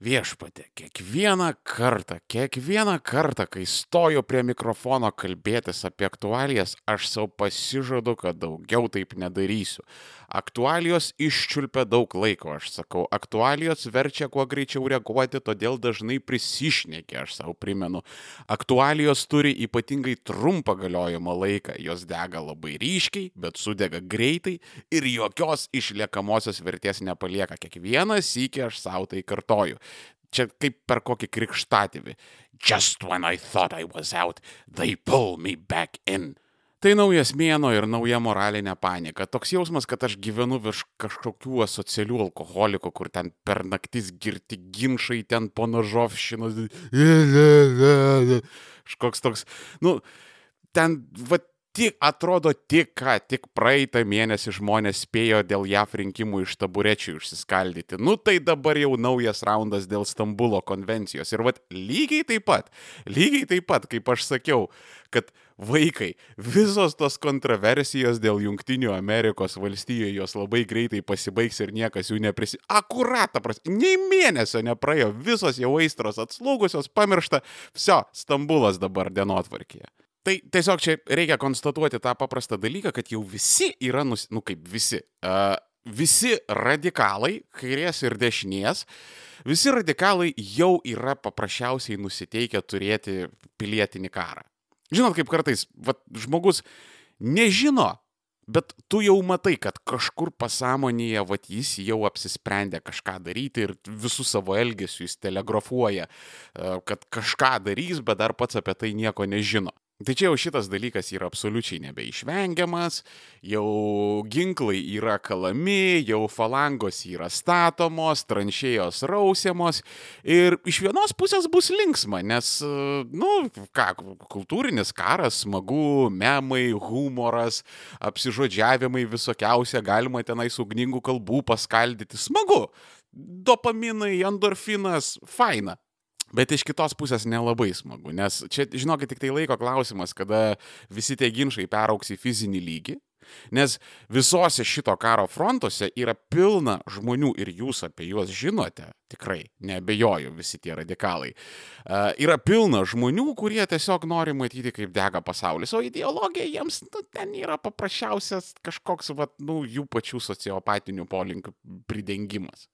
Viešpatė, kiekvieną kartą, kiekvieną kartą, kai stoju prie mikrofono kalbėtis apie aktualijas, aš savo pasižadu, kad daugiau taip nedarysiu. Aktualijos iščiulpia daug laiko, aš sakau, aktualijos verčia kuo greičiau reaguoti, todėl dažnai prisišnekė, aš savo primenu. Aktualijos turi ypatingai trumpą galiojimo laiką, jos dega labai ryškiai, bet sudega greitai ir jokios išliekamosios vertės nepalieka. Kiekvieną sykį aš savo tai kartoju. Čia kaip per kokį krikštatėvį. Just when I thought I was out, they pull me back in. Tai naujas mėno ir nauja moralinė panika. Toks jausmas, kad aš gyvenu virš kažkokių asocialių alkoholikų, kur ten per naktis girti ginčiai, ten ponožovšinas. Kažkoks toks, nu, ten, va, tik atrodo tik ką, tik praeitą mėnesį žmonės spėjo dėl JAF rinkimų iš taburečių išsiskaldyti. Nu tai dabar jau naujas raundas dėl Stambulo konvencijos. Ir vad lygiai taip pat, lygiai taip pat, kaip aš sakiau, kad vaikai, visos tos kontroversijos dėl Junktinių Amerikos valstijų jos labai greitai pasibaigs ir niekas jų neprisi... Akuratą, pras... nei mėnesio nepraėjo, visos jau aistros atslūgusios, pamiršta, viso, Stambulas dabar dienotvarkėje. Tai tiesiog čia reikia konstatuoti tą paprastą dalyką, kad jau visi yra, nus... nu kaip visi, uh, visi radikalai, kairės ir dešinės, visi radikalai jau yra paprasčiausiai nusiteikę turėti pilietinį karą. Žinot, kaip kartais va, žmogus nežino, bet tu jau matai, kad kažkur pasąmonėje, va, jis jau apsisprendė kažką daryti ir visų savo elgesių jis telegrafuoja, kad kažką darys, bet dar pats apie tai nieko nežino. Tai čia jau šitas dalykas yra absoliučiai nebeišvengiamas, jau ginklai yra kalami, jau falangos yra statomos, tranšėjos rausiamos ir iš vienos pusės bus linksma, nes, nu, ką, kultūrinis karas, smagu, memai, humoras, apsižodžiavimai visokiausia, galima tenais ugningų kalbų paskaldyti, smagu, dopaminai, endorfinas, faina. Bet iš kitos pusės nelabai smagu, nes čia, žinokit, tik tai laiko klausimas, kada visi tie ginčiai perauks į fizinį lygį, nes visose šito karo frontuose yra pilna žmonių ir jūs apie juos žinote, tikrai, nebejoju, visi tie radikalai. Uh, yra pilna žmonių, kurie tiesiog nori matyti, kaip dega pasaulis, o ideologija jiems nu, ten yra paprasčiausias kažkoks, vat, nu, jų pačių sociopatinių polinkių pridengimas.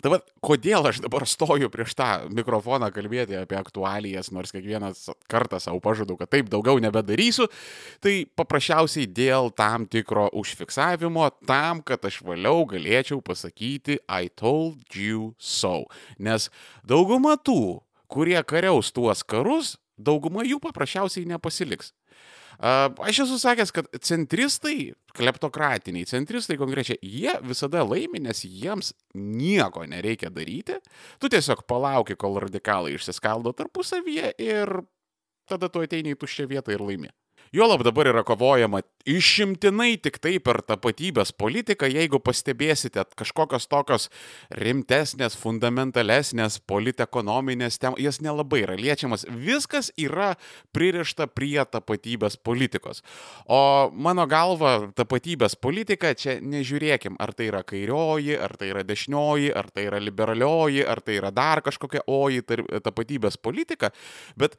Tai va, kodėl aš dabar stoju prieš tą mikrofoną kalbėti apie aktualijas, nors kiekvienas kartą savo pažadu, kad taip daugiau nebedarysiu, tai paprasčiausiai dėl tam tikro užfiksavimo, tam, kad aš vėliau galėčiau pasakyti I told you so. Nes dauguma tų, kurie kariaus tuos karus, dauguma jų paprasčiausiai nepasiliks. Aš esu sakęs, kad centristai, kleptokratiniai centristai konkrečiai, jie visada laimi, nes jiems nieko nereikia daryti. Tu tiesiog palauki, kol radikalai išsiskaldo tarpusavyje ir tada tu ateini į tuščią vietą ir laimi. Juolab dabar yra kovojama išimtinai tik tai per tapatybės politiką, jeigu pastebėsite kažkokios tokios rimtesnės, fundamentalesnės, politekonominės temos, jas nelabai yra liečiamas, viskas yra pririšta prie tapatybės politikos. O mano galva, tapatybės politika, čia nežiūrėkim, ar tai yra kairioji, ar tai yra dešinioji, ar tai yra liberalioji, ar tai yra dar kažkokia oji tapatybės politika, bet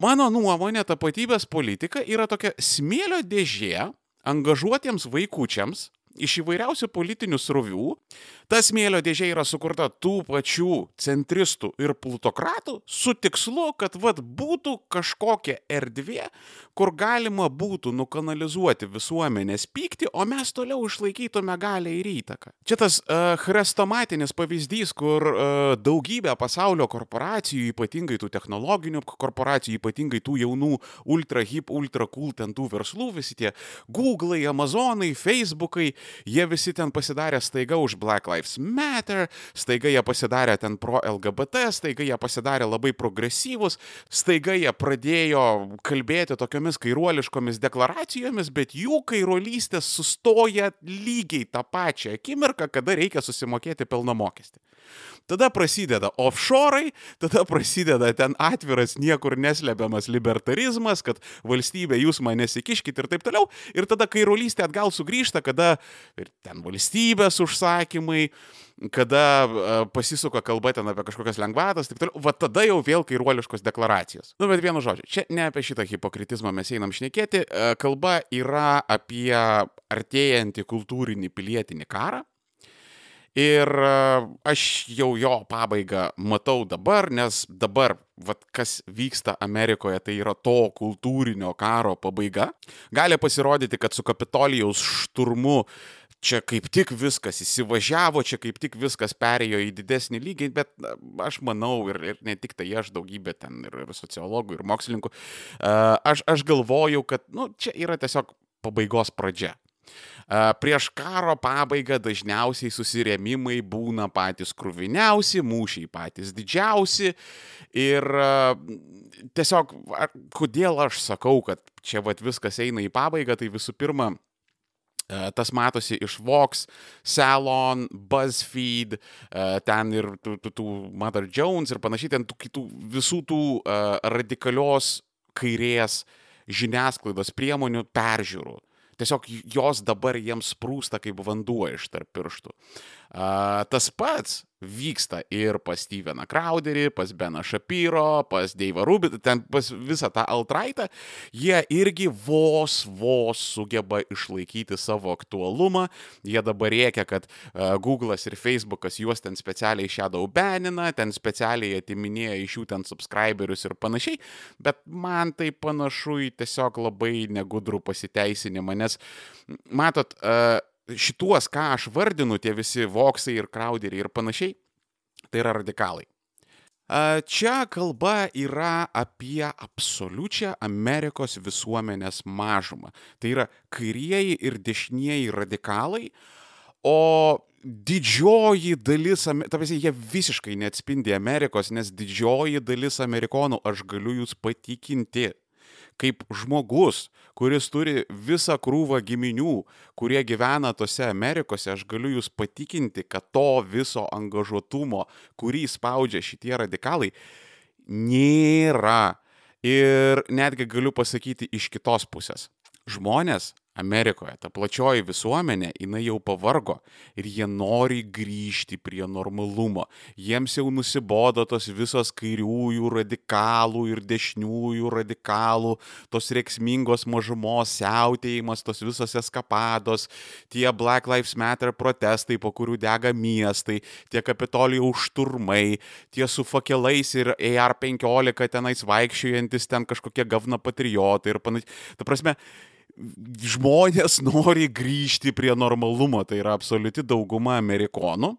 Mano nuomonė, tapatybės politika yra tokia smėlio dėžė angažuotiems vaikučiams iš įvairiausių politinių srovių, Ta smėlio dėžė yra sukurta tų pačių centristų ir plutokratų su tikslu, kad vad būtų kažkokia erdvė, kur galima būtų nukanalizuoti visuomenės pyktį, o mes toliau išlaikytume galę ir įtaką. Čia tas uh, chrestomatinis pavyzdys, kur uh, daugybė pasaulio korporacijų, ypatingai tų technologinių korporacijų, ypatingai tų jaunų ultra hip, ultra cool ten tų verslų, visi tie Google'ai, Amazonai, Facebook'ai, jie visi ten pasidarė staiga už Black Lives Matter, staiga jie pasidarė ten pro LGBT, staiga jie pasidarė labai progresyvus, staiga jie pradėjo kalbėti tokiomis kairuoliškomis deklaracijomis, bet jų kairuolystė sustoja lygiai tą pačią akimirką, kada reikia susimokėti pelno mokestį. Tada prasideda offshore'ai, tada prasideda ten atviras, niekur neslepiamas libertarizmas, kad valstybė jūs mane nesikiškit ir taip toliau. Ir tada kairolystė atgal sugrįžta, kada ir ten valstybės užsakymai, kada uh, pasisuka kalba ten apie kažkokias lengvatas, taip toliau. Va tada jau vėl kairuoliškos deklaracijos. Nu, bet vienu žodžiu, čia ne apie šitą hipokritizmą mes einam šnekėti. Uh, kalba yra apie artėjantį kultūrinį pilietinį karą Ir aš jau jo pabaigą matau dabar, nes dabar, vat, kas vyksta Amerikoje, tai yra to kultūrinio karo pabaiga. Gali pasirodyti, kad su Kapitolijaus šturmu čia kaip tik viskas įsivažiavo, čia kaip tik viskas perėjo į didesnį lygį, bet aš manau, ir, ir ne tik tai aš, daugybė ten ir, ir sociologų, ir mokslininkų, aš, aš galvoju, kad nu, čia yra tiesiog pabaigos pradžia. Prieš karo pabaigą dažniausiai susirėmimai būna patys kruviniausi, mūšiai patys didžiausi. Ir tiesiog, kodėl aš sakau, kad čia vat viskas eina į pabaigą, tai visų pirma, Tas matosi iš Vox, Salon, BuzzFeed, ten ir tų, tų, tų Mother Jones ir panašiai, ten tų kitų visų tų radikalios kairės žiniasklaidos priemonių peržiūrų tiesiog jos dabar jiems sprūsta kaip vanduo iš tarp pirštų. Uh, tas pats vyksta ir pas Steveną Crowderį, pas Beną Shapiro, pas Dave'ą Rubin, ten pas visą tą altraitą, jie irgi vos, vos sugeba išlaikyti savo aktualumą. Jie dabar reikia, kad uh, Google'as ir Facebook'as juos ten specialiai shadow banina, ten specialiai atiminėja iš jų ten subscriberius ir panašiai, bet man tai panašu į tiesiog labai negudrų pasiteisinimą, nes matot, uh, šituos, ką aš vardinu, tie visi voksai ir krauderiai ir panašiai, tai yra radikalai. Čia kalba yra apie absoliučią Amerikos visuomenės mažumą. Tai yra kairieji ir dešinieji radikalai, o didžioji dalis, ta prasme, jie visiškai neatspindi Amerikos, nes didžioji dalis amerikonų, aš galiu jūs patikinti, kaip žmogus, kuris turi visą krūvą giminių, kurie gyvena tose Amerikose, aš galiu jūs patikinti, kad to viso angažuotumo, kurį spaudžia šitie radikalai, nėra. Ir netgi galiu pasakyti iš kitos pusės. Žmonės Amerikoje, ta plačioji visuomenė, jinai jau pavargo ir jie nori grįžti prie normalumo. Jiems jau nusibodo tos visos kairiųjų radikalų ir dešiniųjų radikalų, tos reiksmingos mažumos siautėjimas, tos visos eskapados, tie Black Lives Matter protestai, po kurių dega miestai, tie kapitolijų šturmai, tie su fakelais ir AR-15 tenais vaikščiojantis ten kažkokie gavna patriotai ir panašiai. Ta prasme, žmonės nori grįžti prie normalumo, tai yra absoliuti dauguma amerikonų.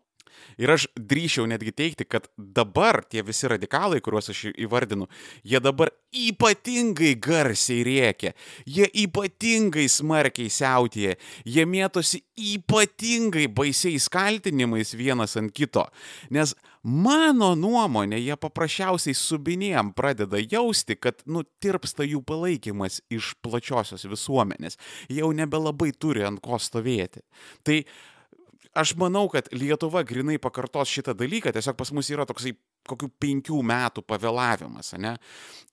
Ir aš drįšiau netgi teikti, kad dabar tie visi radikalai, kuriuos aš įvardinu, jie dabar ypatingai garsiai rėkia, jie ypatingai smarkiai siautėje, jie mėtosi ypatingai baisiais kaltinimais vienas ant kito. Nes mano nuomonė, jie paprasčiausiai subinėjam pradeda jausti, kad nutirpsta jų palaikymas iš plačiosios visuomenės. Jau nebelabai turi ant ko stovėti. Tai aš manau, kad Lietuva grinai pakartos šitą dalyką, tiesiog pas mus yra toksai kokių penkių metų pavėlavimas, ne?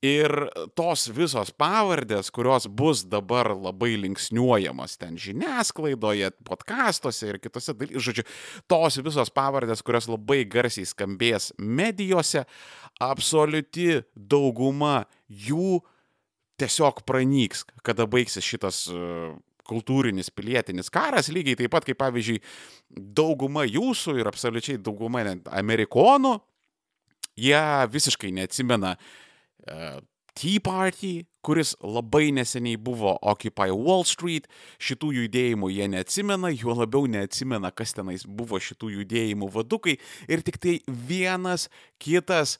Ir tos visos pavardės, kurios bus dabar labai linksniuojamos ten žiniasklaidoje, podkastuose ir kitose dalykuose, žodžiu, tos visos pavardės, kurios labai garsiai skambės medijose, absoliuti dauguma jų tiesiog pranyks, kada baigsis šitas kultūrinis pilietinis karas, lygiai taip pat kaip pavyzdžiui dauguma jūsų ir absoliučiai dauguma amerikonų, jie visiškai neatsimena uh, Tea Party, kuris labai neseniai buvo Occupy Wall Street, šitų judėjimų jie neatsimena, juo labiau neatsimena, kas tenais buvo šitų judėjimų vadukai. Ir tik tai vienas kitas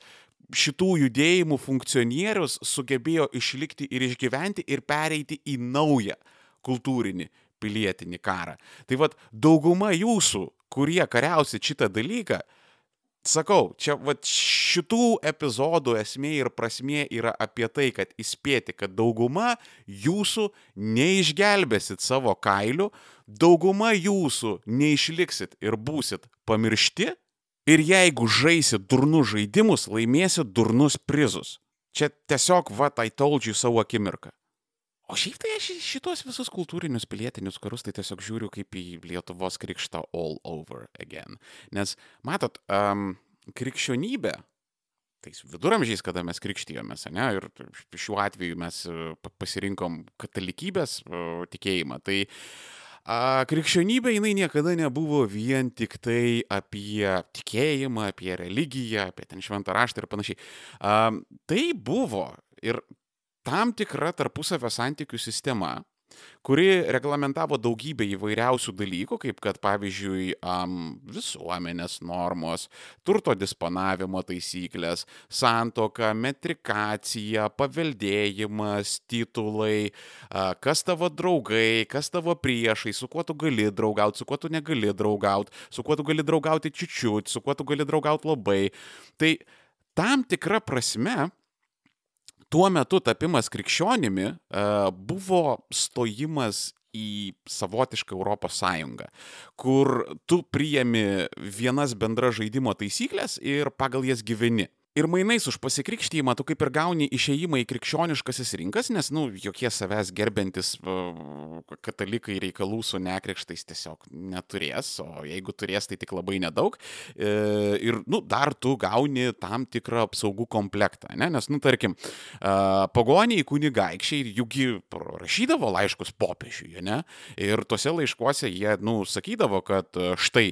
šitų judėjimų funkcionierius sugebėjo išlikti ir išgyventi ir pereiti į naują kultūrinį pilietinį karą. Tai vad dauguma jūsų, kurie kariausit šitą dalyką, sakau, čia vat, šitų epizodų esmė ir prasmė yra apie tai, kad įspėti, kad dauguma jūsų neišgelbėsit savo kailių, dauguma jūsų neišliksit ir būsit pamiršti Ir jeigu žaisi durnus žaidimus, laimėsi durnus prizus. Čia tiesiog, va, I told you savo akimirką. O šiaip tai aš šitos visus kultūrinius pilietinius karus tai tiesiog žiūriu kaip į Lietuvos krikštą all over again. Nes, matot, um, krikščionybė, tais viduramžiais, kada mes krikštijomės, ne, ir šiuo atveju mes e, pasirinkom katalikybės e, tikėjimą, tai a, krikščionybė jinai niekada nebuvo vien tik tai apie tikėjimą, apie religiją, apie ten šventą raštą ir panašiai. A, tai buvo ir tam tikra tarpusavio santykių sistema, kuri reglamentavo daugybę įvairiausių dalykų, kaip kad pavyzdžiui um, visuomenės normos, turto disponavimo taisyklės, santoka, metrikacija, paveldėjimas, titulai, uh, kas tavo draugai, kas tavo priešai, su kuo tu gali draugauti, su kuo tu negali draugauti, su kuo tu gali draugauti čiučiut, su kuo tu gali draugauti labai. Tai tam tikra prasme tuo metu tapimas krikščionimi e, buvo stojimas į savotišką Europos Sąjungą, kur tu priemi vienas bendras žaidimo taisyklės ir pagal jas gyveni. Ir mainais už pasikrikštyjimą tu kaip ir gauni išeimą į krikščioniškasis rinkas, nes, nu, jokie savęs gerbiantis katalikai reikalų su nekrikštais tiesiog neturės, o jeigu turės, tai tik labai nedaug. E, ir, nu, dar tu gauni tam tikrą apsaugų komplektą, ne? nes, nu, tarkim, pagoniai kunigaikščiai juk rašydavo laiškus popiežiui, ne? Ir tuose laiškuose jie, nu, sakydavo, kad štai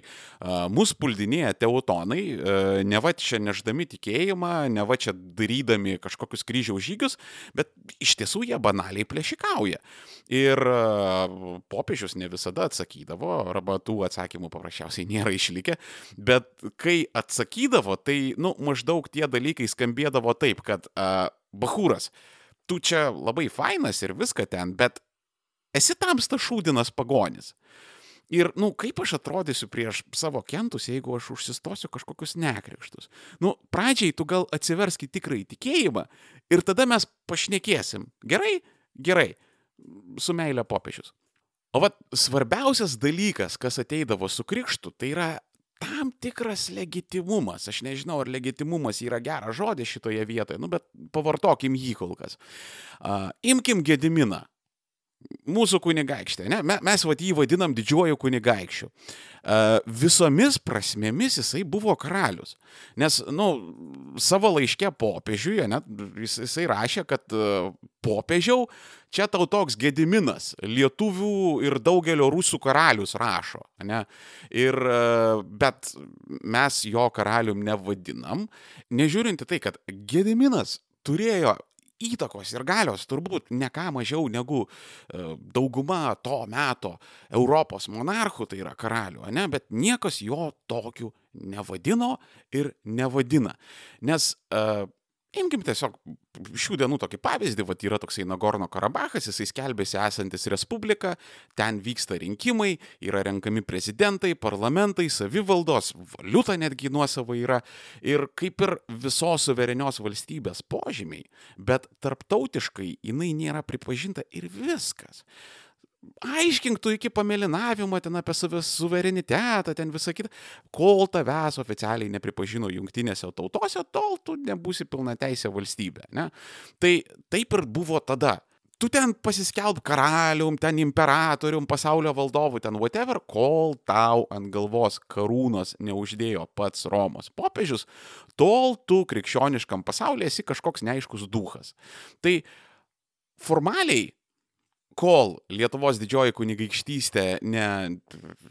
mus puldinėja teutonai, e, ne va čia neždami tikėjimą, tikėjimą, ne va čia darydami kažkokius kryžiaus žygius, bet iš tiesų jie banaliai plėšikauja. Ir e, popiežius ne visada atsakydavo, arba tų atsakymų paprasčiausiai nėra išlikę, bet kai atsakydavo, tai, nu, maždaug tie dalykai skambėdavo taip, kad uh, Bahūras, tu čia labai fainas ir viską ten, bet esi tamsta šūdinas pagonis. Ir, nu, kaip aš atrodysiu prieš savo kentus, jeigu aš užsistosiu kažkokius nekrikštus. Nu, pradžiai tu gal atsiverski tikrai tikėjimą ir tada mes pašnekėsim. Gerai? Gerai. Su meilė popiežius. O vat svarbiausias dalykas, kas ateidavo su krikštu, tai yra tam tikras legitimumas. Aš nežinau, ar legitimumas yra geras žodis šitoje vietoje, nu, bet pavartokim jį kol kas. Uh, imkim Gediminą mūsų kunigaikštė, ne? mes vat jį vadinam didžiuoju kunigaikščiu. Uh, visomis prasmėmis jisai buvo karalius. Nes, na, nu, savo laiške popiežiuje, ne, jis, jisai rašė, kad uh, popiežiau, čia tau toks gediminas, lietuvių ir daugelio rusų karalius rašo. Ne? Ir, uh, bet mes jo karalium nevadinam, nežiūrinti tai, kad gediminas turėjo įtakos ir galios turbūt ne ką mažiau negu e, dauguma to meto Europos monarchų, tai yra karalių, ne, bet niekas jo tokiu nevadino ir nevadina. Nes uh, Imkim tiesiog šių dienų tokį pavyzdį, va yra toksai Nagorno Karabachas, jisai skelbėsi esantis Respublika, ten vyksta rinkimai, yra renkami prezidentai, parlamentai, savivaldos, valiuta netgi nuosava yra. Ir kaip ir visos suverenios valstybės požymiai, bet tarptautiškai jinai nėra pripažinta ir viskas aiškink tu iki pamėlinavimo ten apie savęs suverenitetą, ten visą kitą, kol tavęs oficialiai nepripažino jungtinėse tautose, tol tu nebūsi pilna teisė valstybė. Ne? Tai taip ir buvo tada. Tu ten pasiskelb karalium, ten imperatorium, pasaulio valdovu, ten whatever, kol tau ant galvos karūnos neuždėjo pats Romos popiežius, tol tu krikščioniškam pasaulyje esi kažkoks neaiškus duhas. Tai formaliai kol Lietuvos didžioji kunigaikštystė ne,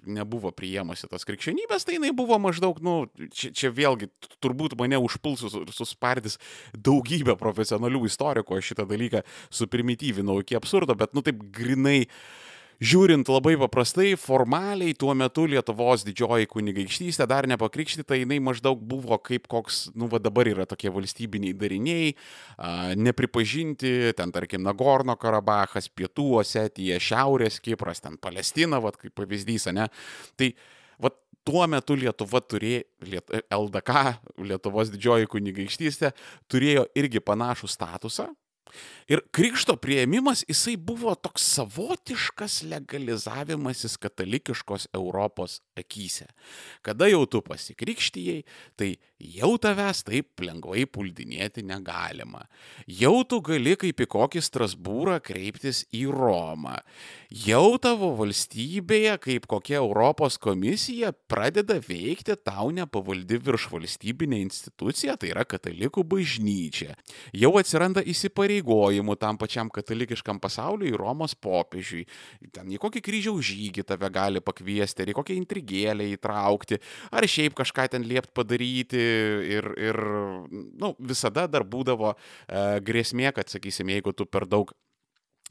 nebuvo priėmusi tos krikščionybės, tai jinai buvo maždaug, nu, čia, čia vėlgi turbūt mane užpulsus ir suspardys daugybę profesionalių istorikų, aš šitą dalyką suprimityvinau iki absurdo, bet, nu, taip grinai uh, žiūrint labai paprastai, formaliai tuo metu Lietuvos didžioji kunigaikštystė dar nepakrikštyta, jinai maždaug buvo kaip koks, nu va dabar yra tokie valstybiniai dariniai, a, nepripažinti, ten tarkim Nagorno Karabachas, Pietų Osetija, Šiaurės Kipras, ten Palestina, va kaip pavyzdys, ne? Tai va tuo metu Lietuva turėjo, Liet, LDK, Lietuvos didžioji kunigaikštystė, turėjo irgi panašų statusą, Ir krikšto prieimimas, jisai buvo toks savotiškas legalizavimasis katalikiškos Europos akise. Kada jau tu pasikrikštyjei, tai jau tavęs taip lengvai puldinėti negalima. Jau tu gali kaip į kokį Strasbūrą kreiptis į Romą. Jau tavo valstybėje, kaip kokia Europos komisija, pradeda veikti tau nepavaldi virš valstybinė institucija, tai yra katalikų bažnyčia. Jau atsiranda įsipareigojimai įgaliojimų tam pačiam katalikiškam pasauliui, Romos popiežiui. Ten į kokį kryžiaus žygį tave gali pakviesti, ar į kokią intrigėlę įtraukti, ar šiaip kažką ten liept padaryti. Ir, ir nu, visada dar būdavo e, grėsmė, kad, sakysim, jeigu tu per daug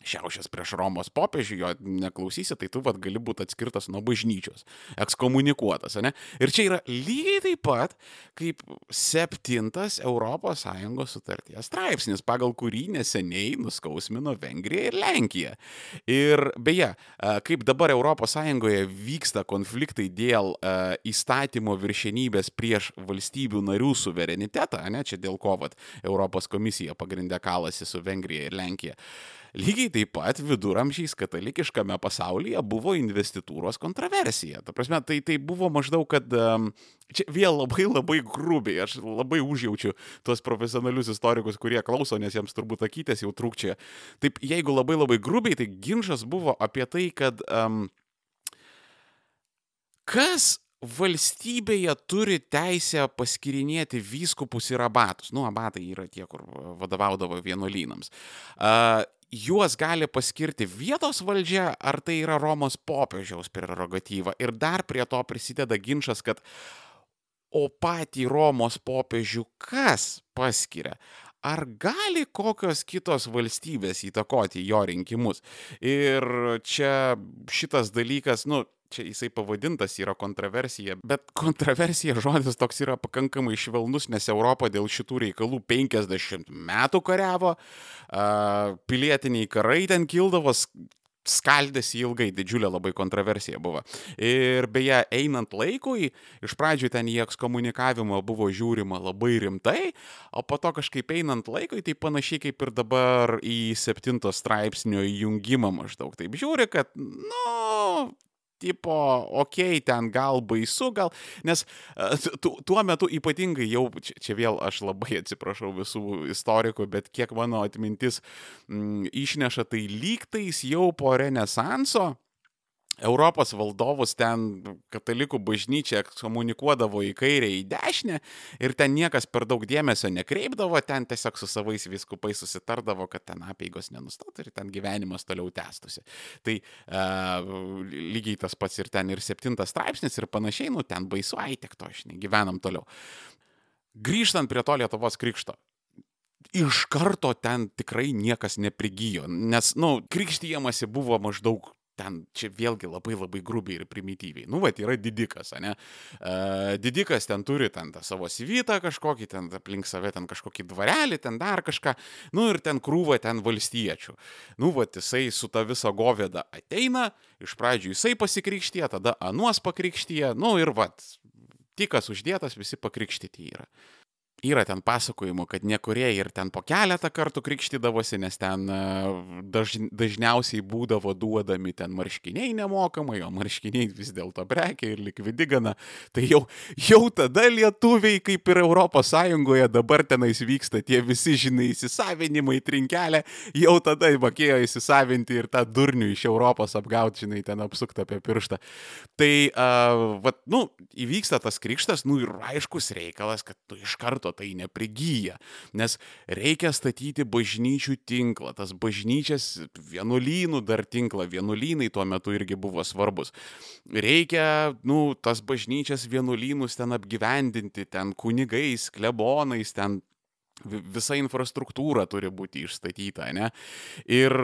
šiaušęs prieš Romos popiežių, jo neklausysi, tai tu vad gali būti atskirtas nuo bažnyčios, ekskomunikuotas, ne? Ir čia yra lygiai taip pat kaip septintas ES sutarties straipsnis, pagal kurį neseniai nuskausmino Vengrija ir Lenkija. Ir beje, kaip dabar ES vyksta konfliktai dėl įstatymo viršenybės prieš valstybių narių suverenitetą, ne, čia dėl ko vat Europos komisija pagrindė kalasi su Vengrija ir Lenkija. Lygiai taip pat viduramžiais katalikiškame pasaulyje buvo investitūros kontroversija. Ta prasme, tai, tai buvo maždaug, kad čia vėl labai labai grubiai, aš labai užjaučiu tuos profesionalius istorikus, kurie klauso, nes jiems turbūt akytės jau trūkčia. Taip, jeigu labai labai grubiai, tai ginčas buvo apie tai, kad um, kas valstybėje turi teisę paskirinėti vyskupus ir abatus. Nu, abatai yra tie, kur vadovaudavo vienuolynams. Uh, juos gali paskirti vietos valdžia, ar tai yra Romos popiežiaus prerogatyva. Ir dar prie to prisideda ginčas, kad o patį Romos popiežių kas paskiria? Ar gali kokios kitos valstybės įtakoti jo rinkimus? Ir čia šitas dalykas, nu, čia jisai pavadintas yra kontroversija, bet kontroversija žodis toks yra pakankamai švelnus, nes Europa dėl šitų reikalų 50 metų kariavo, pilietiniai karai ten kildavo, skaldėsi ilgai, didžiulė labai kontroversija buvo. Ir beje, einant laikui, iš pradžių ten į ekskomunikavimą buvo žiūrima labai rimtai, o po to kažkaip einant laikui, tai panašiai kaip ir dabar į septinto straipsnio įjungimą maždaug taip žiūri, kad, nu, tipo, okei, okay, ten gal baisu, gal, nes tu, tuo metu ypatingai jau, čia, čia vėl aš labai atsiprašau visų istorikų, bet kiek mano atmintis m, mm, išneša, tai lygtais jau po Renesanso Europos valdovus ten katalikų bažnyčia komunikuodavo į kairę, į dešinę ir ten niekas per daug dėmesio nekreipdavo, ten tiesiog su savais viskupais susitardavo, kad ten apėgos nenustotų ir ten gyvenimas toliau tęstųsi. Tai uh, lygiai tas pats ir ten ir septintas straipsnis ir panašiai, nu ten baisu, ai tiek to, žinai, gyvenam toliau. Grįžtant prie to Lietuvos krikšto, iš karto ten tikrai niekas neprigijo, nes, na, nu, krikštyjamasi buvo maždaug ten čia vėlgi labai labai grubiai ir primityviai. Nu, va, yra didikas, ne? Uh, didikas ten turi ten tą savo sivytą kažkokį, ten aplink save ten kažkokį dvarelį, ten dar kažką, nu ir ten krūva ten valstiečių. Nu, va, jisai su ta visa govėda ateina, iš pradžių jisai pasikrikštie, tada anuos pakrikštie, nu ir va, tikas uždėtas, visi pakrikštyti yra yra ten pasakojimų, kad nekurie ir ten po keletą kartų krikštydavosi, nes ten e, daž, dažniausiai būdavo duodami ten marškiniai nemokamai, o marškiniai vis dėlto prekia ir likvidi gana. Tai jau, jau tada lietuviai, kaip ir ES, dabar tenais vyksta tie visi, žinai, įsisavinimai, trinkelė, jau tada mokėjo įsisavinti ir tą durnių iš Europos apgauti, žinai, ten apsukti apie pirštą. Tai, uh, vat, nu, įvyksta tas krikštas, nu ir aiškus reikalas, kad tu iš karto tai neprigyja, nes reikia statyti bažnyčių tinklą, tas bažnyčias vienuolynų dar tinklą, vienuolynai tuo metu irgi buvo svarbus. Reikia, nu, tas bažnyčias vienuolynus ten apgyvendinti, ten kunigais, klebonais, ten visa infrastruktūra turi būti išstatyta, ne? Ir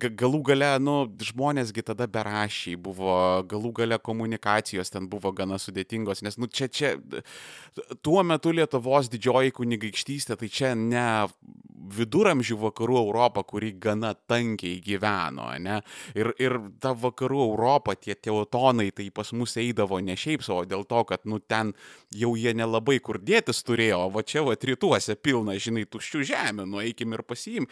galų gale, nu, žmonėsgi tada berašiai buvo, galų gale komunikacijos ten buvo gana sudėtingos, nes, nu, čia, čia, tuo metu Lietuvos didžioji kunigaikštystė, tai čia ne viduramžių vakarų Europą, kuri gana tankiai gyveno, ne? Ir, ir ta vakarų Europa, tie teutonai, tai pas mus eidavo ne šiaip savo, dėl to, kad, nu, ten jau jie nelabai kur dėtis turėjo, o va čia va rytuose pilna, žinai, tuščių žemė, nueikim ir pasiim.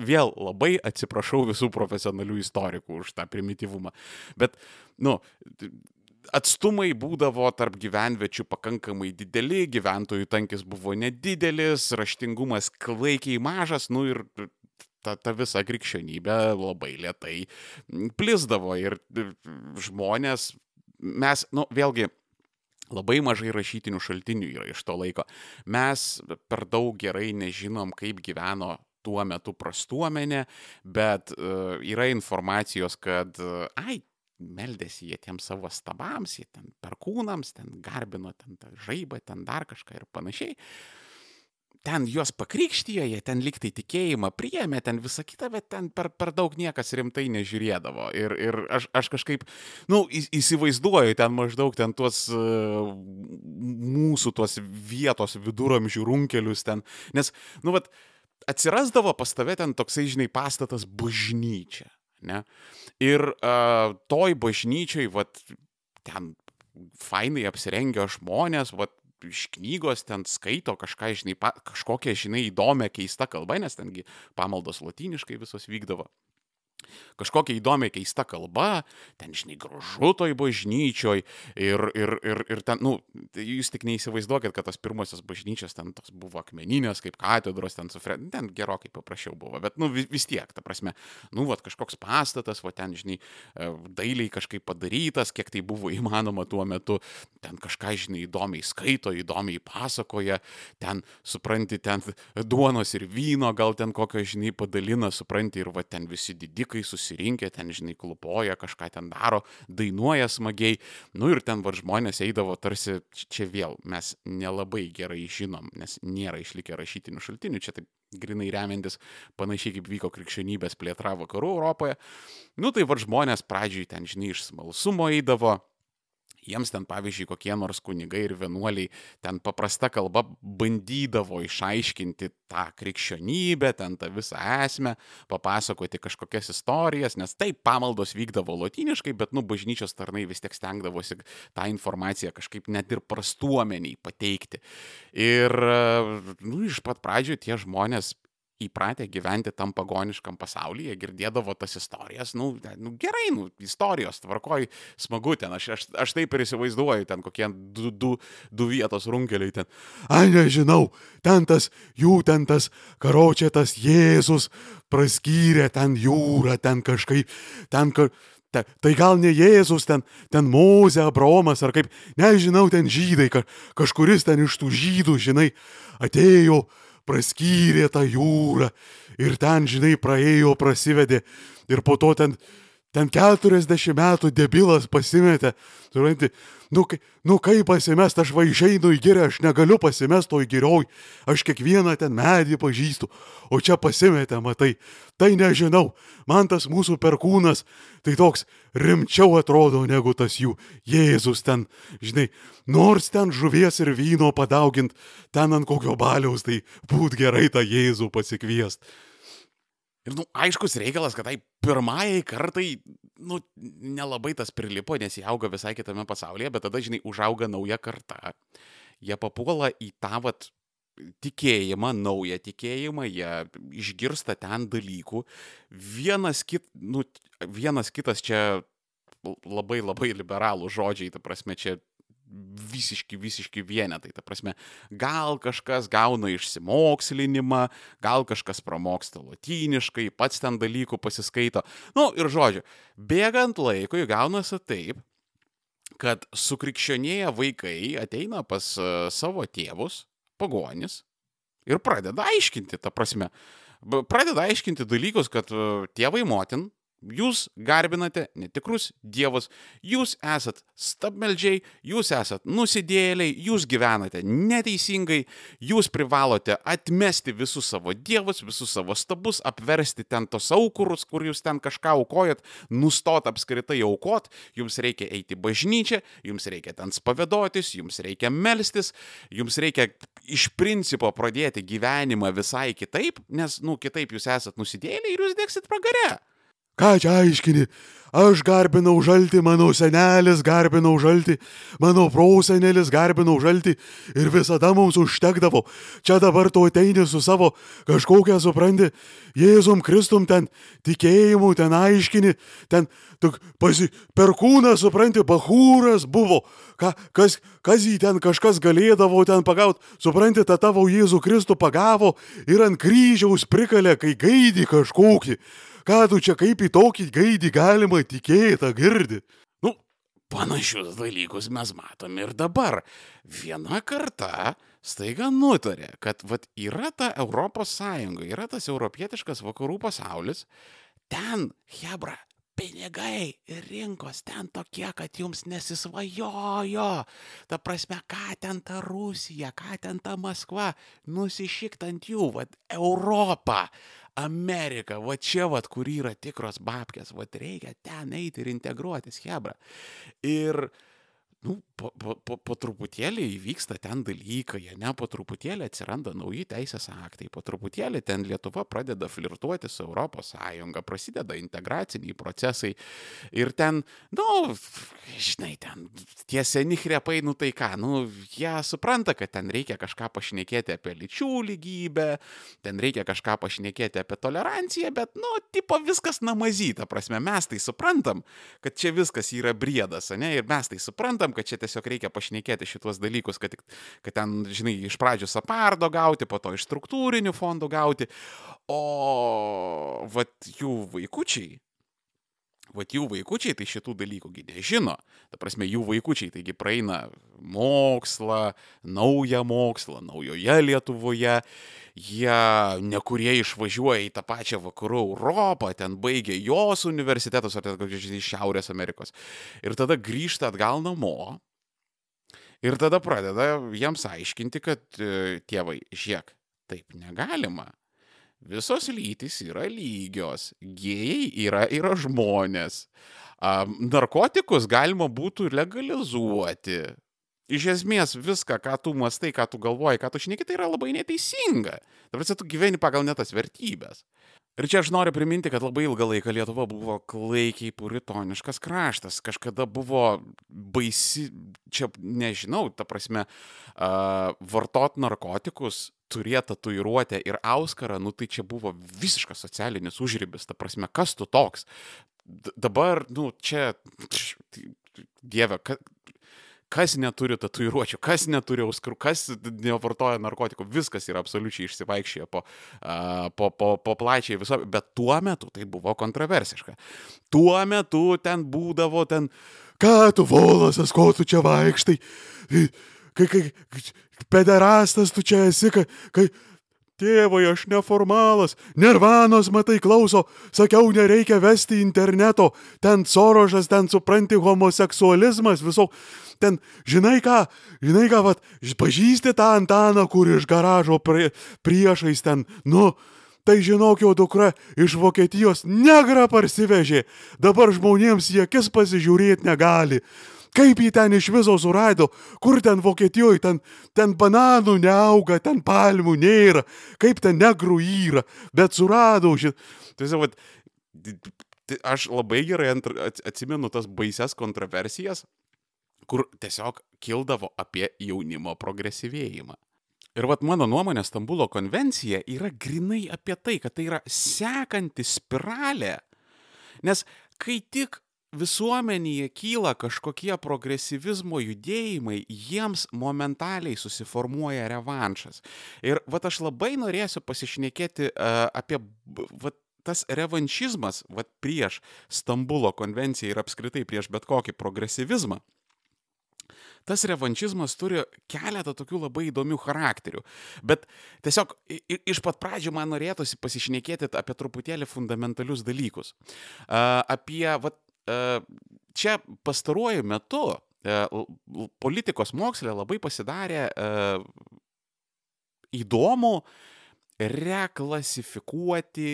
Vėl labai atsiprašau visų profesionalių istorikų už tą primityvumą. Bet, nu, atstumai būdavo tarp gyvenviečių pakankamai dideli, gyventojų tankis buvo nedidelis, raštingumas klaikiai mažas, nu ir ta, ta visa krikščionybė labai lietai plisdavo ir žmonės, mes, nu vėlgi, Labai mažai rašytinių šaltinių yra iš to laiko. Mes per daug gerai nežinom, kaip gyveno tuo metu prastuomenė, bet uh, yra informacijos, kad, ai, meldėsi jie tiem savo stabams, jie ten perkūnams, ten garbino ten tą žaibą, ten dar kažką ir panašiai. Ten juos pakrikštijo, jie ten liktai tikėjimą priėmė, ten visą kitą, bet ten per, per daug niekas rimtai nežiūrėdavo. Ir, ir aš, aš kažkaip, na, nu, įsivaizduoju ten maždaug ten tuos uh, mūsų tuos vietos viduramžių runkelius ten. Nes, nu, vat, atsirasdavo pas tave ten toksai, žinai, pastatas bažnyčia. Ne? Ir uh, toj bažnyčiai, vat, ten fainai apsirengę žmonės, vat, iš knygos ten skaito kažką, žinai, pa, kažkokią, žinai, įdomią, keistą kalbą, nes tengi pamaldos latiniškai visos vykdavo kažkokia įdomia keista kalba, ten, žinai, gražu toj bažnyčioj ir, ir, ir, ir ten, nu, tai jūs tik neįsivaizduokit, kad tas pirmasis bažnyčios ten tos buvo akmeninės, kaip katedros, ten su Fred, ten gerokai paprasčiau buvo, bet, nu, vis, vis tiek, ta prasme, nu, va, kažkoks pastatas, va, ten, žinai, e, dailiai kažkaip padarytas, kiek tai buvo įmanoma tuo metu, ten kažką, žinai, įdomiai skaito, įdomiai pasakoja, ten, supranti, ten duonos ir vyno, gal ten kokio, žinai, padalina, supranti, ir va, ten visi didikai susirinkę, ten, žinai, klupoja, kažką ten daro, dainuoja smagiai. Nu ir ten va žmonės eidavo tarsi, čia vėl mes nelabai gerai žinom, nes nėra išlikę rašytinių šaltinių, čia taip grinai remiantis panašiai kaip vyko krikščionybės plėtra vakarų Europoje. Nu tai va žmonės pradžioj ten, žinai, iš smalsumo eidavo, jiems ten pavyzdžiui kokie nors kunigai ir vienuoliai ten paprasta kalba bandydavo išaiškinti tą krikščionybę, ten tą visą esmę, papasakoti kažkokias istorijas, nes taip pamaldos vykdavo lotyniškai, bet nu bažnyčios tarnai vis tiek stengdavosi tą informaciją kažkaip net ir prastuomeniai pateikti. Ir nu, iš pat pradžių tie žmonės įpratę gyventi tam pagoniškam pasaulyje, girdėdavo tas istorijas, nu, nu gerai, nu, istorijos, tvarkoj, smagu ten, aš, aš, aš taip ir įsivaizduoju, ten kokie du, du, du vietos runkeliai ten. Ai, nežinau, ten tas, jų ten tas karočiatas Jėzus praskyrė ten jūrą, ten kažkaip, ten kažkaip. Ta, tai gal ne Jėzus ten, ten Moze, Abromas ar kaip, nežinau, ten žydai, ka, kažkuris ten iš tų žydų, žinai, atėjo, praskyrė tą jūrą ir ten, žinai, praėjo, prasivedė ir po to ten, ten 40 metų debilas pasimetė, supranti, nu, nu kaip pasimest, aš va išeinu į gyrę, aš negaliu pasimest toj gyrioj, aš kiekvieną ten medį pažįstu, o čia pasimetė, matai, tai nežinau, man tas mūsų perkūnas, tai toks rimčiau atrodo negu tas jų. Jėzus ten, žinai, nors ten žuvies ir vyno padaugint, ten ant kokio baliaus, tai būt gerai tą Jėzų pasikviest. Ir, nu, aiškus reikalas, kad tai pirmajai kartai, nu, nelabai tas prilipo, nes jie auga visai kitame pasaulyje, bet tada, žinai, užauga nauja karta. Jie papuola į tą, vat, tikėjimą, naują tikėjimą, jie išgirsta ten dalykų. Vienas, kit, nu, vienas kitas čia labai labai liberalų žodžiai, ta prasme, čia visiški, visiški vienetai. Ta prasme, gal kažkas gauna išsimokslinimą, gal kažkas pramoksta lotyniškai, pats ten dalykų pasiskaito. Na nu, ir žodžiu, bėgant laikui gaunasi taip, kad sukrikščionėję vaikai ateina pas uh, savo tėvus, pagonis, ir pradeda aiškinti, ta prasme, pradeda aiškinti dalykus, kad uh, tėvai motin Jūs garbinate netikrus dievus, jūs esat stabmeldžiai, jūs esat nusidėliai, jūs gyvenate neteisingai, jūs privalote atmesti visus savo dievus, visus savo stabus, apversti ten tos aukurus, kur jūs ten kažką aukojat, nustot apskritai aukot, jums reikia eiti bažnyčią, jums reikia ten spavedotis, jums reikia melstis, jums reikia iš principo pradėti gyvenimą visai kitaip, nes, nu, kitaip jūs esat nusidėlę ir jūs dėksit pragare. Ką čia aiškini? Aš garbinau žalti, mano senelis garbinau žalti, mano prosenelis garbinau žalti ir visada mums užtekdavo. Čia dabar tu ateini su savo kažkokią, supranti, Jėzum Kristum ten tikėjimu, ten aiškini, ten tik pasi, per kūną, supranti, bahūras buvo. Ka, kas, kas jį ten kažkas galėdavo ten pagauti, supranti, tą tavo Jėzų Kristų pagavo ir ant kryžiaus prikalė, kai gaidį kažkokį. Ką tu čia kaip į tokį gaidį galima tikėti, girdi? Nu, panašius dalykus mes matom ir dabar. Viena karta staiga nutarė, kad vat, yra ta Europos Sąjunga, yra tas europietiškas vakarų pasaulis, ten, Hebra, pinigai ir rinkos ten tokie, kad jums nesisvajojo. Ta prasme, ką ten ta Rusija, ką ten ta Maskva, nusišikt ant jų, vad Europą. Amerika, va čia, va, kur yra tikros babkės, va reikia ten eiti ir integruotis, Hebra. Ir, nu, po, po, po, po truputėlį įvyksta ten dalykai, ne, po truputėlį atsiranda nauji teisės aktai, po truputėlį ten Lietuva pradeda flirtuoti su ES, prasideda integraciniai procesai ir ten, nu, žinai, ten tie seni krepai, nu tai ką, nu, jie supranta, kad ten reikia kažką pašnekėti apie lyčių lygybę, ten reikia kažką pašnekėti apie toleranciją, bet, nu, tipo viskas namazyta, prasme, mes tai suprantam, kad čia viskas yra briedas, ne, ir mes tai suprantam, kad čia tiesiog reikia pašnekėti šituos dalykus, kad, kad ten, žinai, iš pradžių sapardo gauti, po to iš struktūrinių fondų gauti, o vat jų vaikučiai, vat jų vaikučiai tai šitų dalykų nežino. Ta prasme, jų vaikučiai taigi praeina mokslą, naują mokslą, naujoje Lietuvoje, jie nekurie išvažiuoja į tą pačią vakarų Europą, ten baigia jos universitetus ar ten kokius iš Šiaurės Amerikos. Ir tada grįžta atgal namo Ir tada pradeda jiems aiškinti, kad e, tėvai, žiek, taip negalima. Visos lytys yra lygios, gėjai yra, yra žmonės. Narkotikus galima būtų legalizuoti. Iš esmės viską, ką tu mastai, ką tu galvoji, ką tu šneki, tai yra labai neteisinga. Dabar tu gyveni pagal netas vertybės. Ir čia aš noriu priminti, kad labai ilgą laiką Lietuva buvo klaikiai puritoniškas kraštas. Kažkada buvo baisi, čia nežinau, ta prasme, uh, vartot narkotikus, turėti tatuiruotę ir auskarą, nu tai čia buvo visiškas socialinis užrybis. Ta prasme, kas tu toks? D dabar, nu, čia, dieve, ka, kas neturi tatuiruočių, kas neturi auskarų, kas nevartoja narkotikų, viskas yra absoliučiai išsivaikščioję po, po, po, po plačiai viso, bet tuo metu tai buvo kontroversiška. Tuo metu ten būdavo ten, ką tu volasas, ko tu čia vaikštai, kai, kai, pederastas tu čia esi, kai, kai Tėvai, aš neformalas, nervanos matai klauso, sakiau, nereikia vesti interneto, ten sorožas, ten supranti homoseksualizmas, viso, ten, žinai ką, žinai ką, vat, pažįsti tą Antaną, kur iš garažo prie, priešais ten, nu, tai žinok, jo dukra iš Vokietijos negrą parsivežė, dabar žmonėms į akis pasižiūrėti negali. Kaip jį ten iš viso surado, kur ten Vokietijoje, ten, ten bananų neauga, ten palmų nėra, kaip ten negrų yra, bet surado šit. Tiesiog, aš labai gerai atsimenu tas baises kontroversijas, kur tiesiog kildavo apie jaunimo progresyvėjimą. Ir vat mano nuomonė, Stambulo konvencija yra grinai apie tai, kad tai yra sekanti spiralė. Nes kai tik visuomenėje kyla kažkokie progresyvizmo judėjimai, jiems momentaliai susiformuoja revanšas. Ir vat aš labai norėsiu pasišnekėti uh, apie vat, tas revanšizmas vat, prieš Stambulo konvenciją ir apskritai prieš bet kokį progresyvizmą. Tas revanšizmas turi keletą tokių labai įdomių charakterių. Bet tiesiog iš pat pradžių man norėtųsi pasišnekėti apie truputėlį fundamentalius dalykus. Uh, apie vat, čia pastaruoju metu politikos mokslė labai pasidarė įdomu reklasifikuoti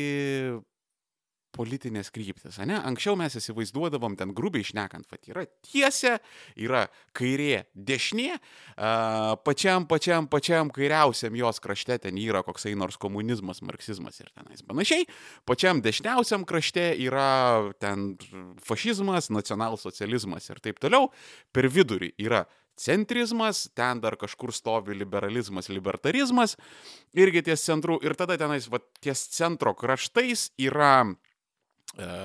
politinės kryptis, ne? Anksčiau mes įsivaizduodavom ten grubiai išnekant, kad yra tiesė, yra kairė, dešinė, uh, pačiam, pačiam, pačiam kairiausiam jos krašte ten yra koksai nors komunizmas, marksizmas ir tenais panašiai, pačiam dešiniausiam krašte yra ten fašizmas, nacionalsocializmas ir taip toliau, per vidurį yra centrizmas, ten dar kažkur stovi liberalizmas, libertarizmas, irgi ties centru, ir tada tenais, va, ties centro kraštais yra E,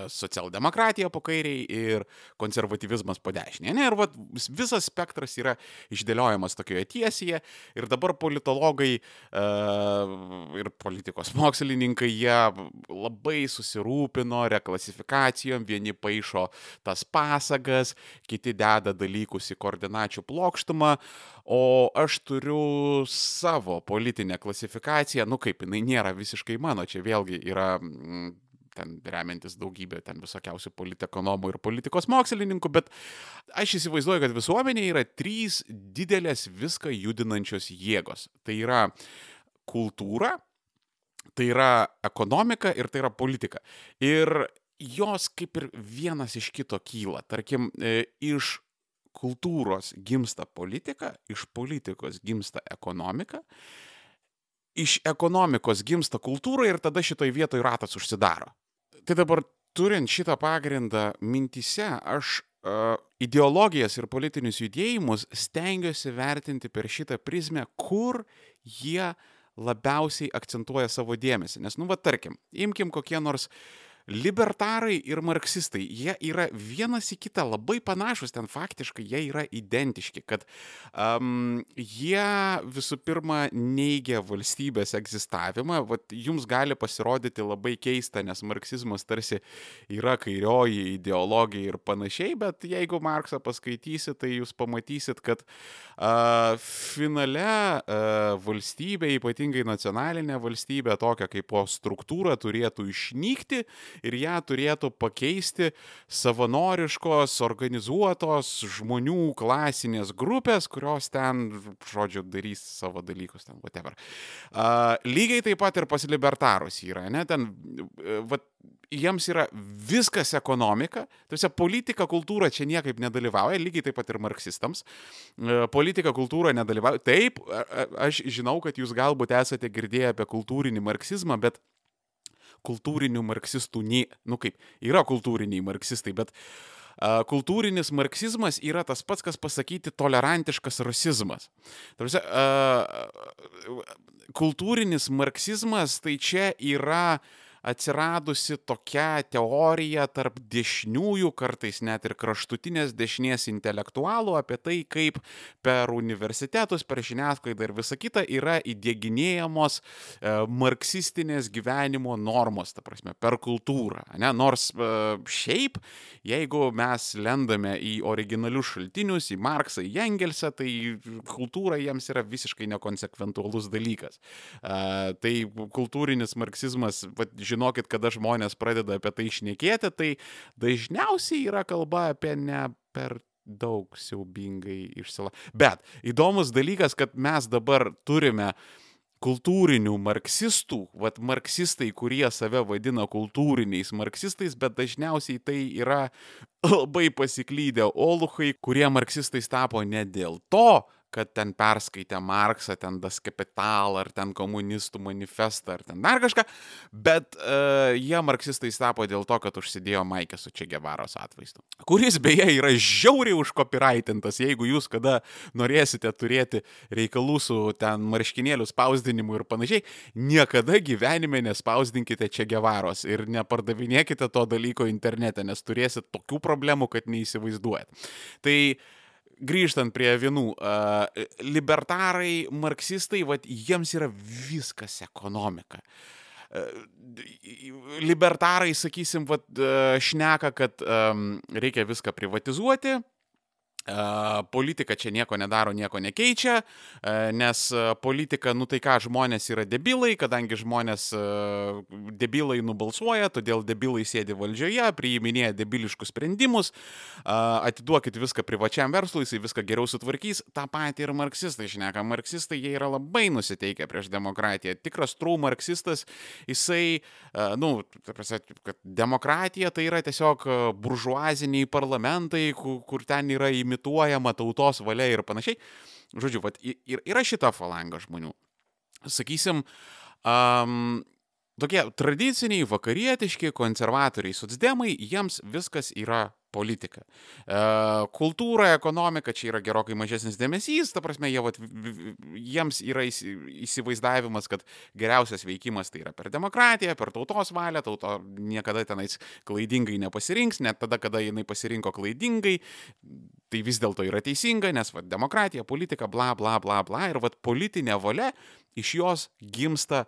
socialdemokratija po kairiai ir konservatyvizmas po dešinė. Ne? Ir vat, visas spektras yra išdėliojamas tokioje tiesėje ir dabar politologai e, ir politikos mokslininkai, jie labai susirūpino reklasifikacijom, vieni paaišo tas pasagas, kiti deda dalykus į koordinačių plokštumą, o aš turiu savo politinę klasifikaciją, nu kaip jinai nėra visiškai mano, čia vėlgi yra ten remiantis daugybė ten visokiausių politekonomų ir politikos mokslininkų, bet aš įsivaizduoju, kad visuomenėje yra trys didelės viską judinančios jėgos. Tai yra kultūra, tai yra ekonomika ir tai yra politika. Ir jos kaip ir vienas iš kito kyla. Tarkim, e, iš kultūros gimsta politika, iš politikos gimsta ekonomika, iš ekonomikos gimsta kultūra ir tada šitoj vietoj ratas užsidaro. Tai dabar turint šitą pagrindą mintise, aš ideologijas ir politinius judėjimus stengiuosi vertinti per šitą prizmę, kur jie labiausiai akcentuoja savo dėmesį. Nes, nu, va, tarkim, imkim kokie nors uh, libertarai ir marksistai, jie yra vienas į kitą labai panašus, ten faktiškai jie yra identiški, kad um, jie visų pirma neigia valstybės egzistavimą, Vat jums gali pasirodyti labai keista, nes marksizmas tarsi yra kairioji ideologija ir panašiai, bet jeigu Marksą paskaitysit, tai jūs pamatysit, kad uh, finale uh, valstybė, ypatingai nacionalinė valstybė, tokia kaip po struktūra turėtų išnykti ir ją turėtų pakeisti savanoriškos, organizuotos žmonių klasinės grupės, kurios ten, žodžiu, darys savo dalykus, ten, whatever. Uh, lygiai taip pat ir pas libertarus yra, ne, ten, uh, vat, jiems yra viskas ekonomika, tuose politika, kultūra čia niekaip nedalyvauja, lygiai taip pat ir marksistams. Politika, kultūra nedalyvauja. Taip, aš žinau, kad jūs galbūt esate girdėję apie kultūrinį marksizmą, bet kultūrinių marksistų, nei, nu kaip, yra kultūriniai marksistai, bet uh, kultūrinis marksizmas yra tas pats, kas pasakyti tolerantiškas rasizmas. Tarsi, uh, kultūrinis marksizmas tai čia yra uh, atsiradusi tokia teorija tarp dešiniųjų, kartais net ir kraštutinės dešinės intelektualų apie tai, kaip per universitetus, per žiniasklaidą ir visa kita yra įdėginėjamos e, marksistinės gyvenimo normos, ta prasme, per kultūrą. Ne? Nors e, šiaip, jeigu mes lendame į originalius šaltinius, į Marksą, į Engelsą, tai kultūra jiems yra visiškai nekonsekventualus dalykas. E, tai kultūrinis marksizmas, žinoma, žinokit, kada žmonės pradeda apie tai išnekėti, tai dažniausiai yra kalba apie ne per daug siaubingai išsila. Bet įdomus dalykas, kad mes dabar turime kultūrinių marksistų, vad marksistai, kurie save vadina kultūriniais marksistais, bet dažniausiai tai yra labai pasiklydę oluchai, kurie marksistais tapo ne dėl to, kad ten perskaitė Marksą, ten Das Kapital, ar ten komunistų manifestą, ar ten dar kažką, bet uh, jie marksistais tapo dėl to, kad užsidėjo Maikė su Čegevaros atvaizdu. Kuris beje yra žiauriai užkopiraitintas, jeigu jūs kada norėsite turėti reikalų su ten marškinėlių spausdinimu ir panašiai, niekada gyvenime nespausdinkite Čegevaros ir nepardavinėkite to dalyko internete, nes turėsit tokių problemų, kad neįsivaizduojat. Tai uh, grįžtant prie vienų, uh, libertarai, marksistai, vat, jiems yra viskas ekonomika. Uh, libertarai, sakysim, vat, uh, šneka, kad um, reikia viską privatizuoti, E, politika čia nieko nedaro, nieko nekeičia, e, nes e, politika, nu tai ką, žmonės yra debilai, kadangi žmonės debilai nubalsuoja, todėl debilai sėdi valdžioje, priiminėja debiliškus sprendimus, atiduokit viską privačiam verslui, jisai viską geriau sutvarkys. Ta pati ir marksistai šneka. Marksistai jie yra labai nusiteikę prieš demokratiją. Tikras true marksistas, jisai, nu, kad demokratija tai yra tiesiog buržuaziniai parlamentai, kur, ten yra imituojama imituojama tautos valia ir panašiai. Žodžiu, vat, ir yra šita falanga žmonių. Sakysim, um, tokie tradiciniai, vakarietiški, konservatoriai, socdemai, jiems viskas yra politika. E, kultūra, ekonomika čia yra gerokai mažesnis dėmesys, ta prasme, jie, vat, jiems yra įsivaizdavimas, kad geriausias veikimas tai yra per demokratiją, per tautos valią, tauto niekada tenais klaidingai nepasirinks, net tada, kada jinai pasirinko klaidingai, tai vis dėlto yra teisinga, nes vat, demokratija, politika, bla, bla, bla, bla, ir vat, politinė valia iš jos gimsta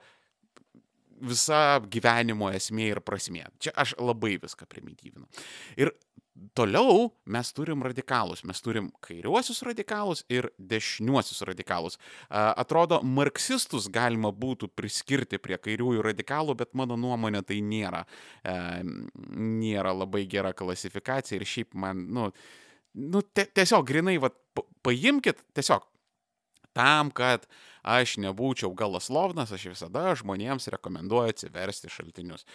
visa gyvenimo esmė ir prasmė. Čia aš labai viską primityvinu. Ir Toliau mes turim radikalus, mes turim kairiuosius radikalus ir dešiniuosius radikalus. Atrodo, marksistus galima būtų priskirti prie kairiųjų radikalų, bet mano nuomonė tai nėra, e, nėra labai gera klasifikacija ir šiaip man, nu, nu tiesiog grinai, va, paimkit, tiesiog tam, kad aš nebūčiau galaslovnas, aš visada žmonėms rekomenduoju atsiversti šaltinius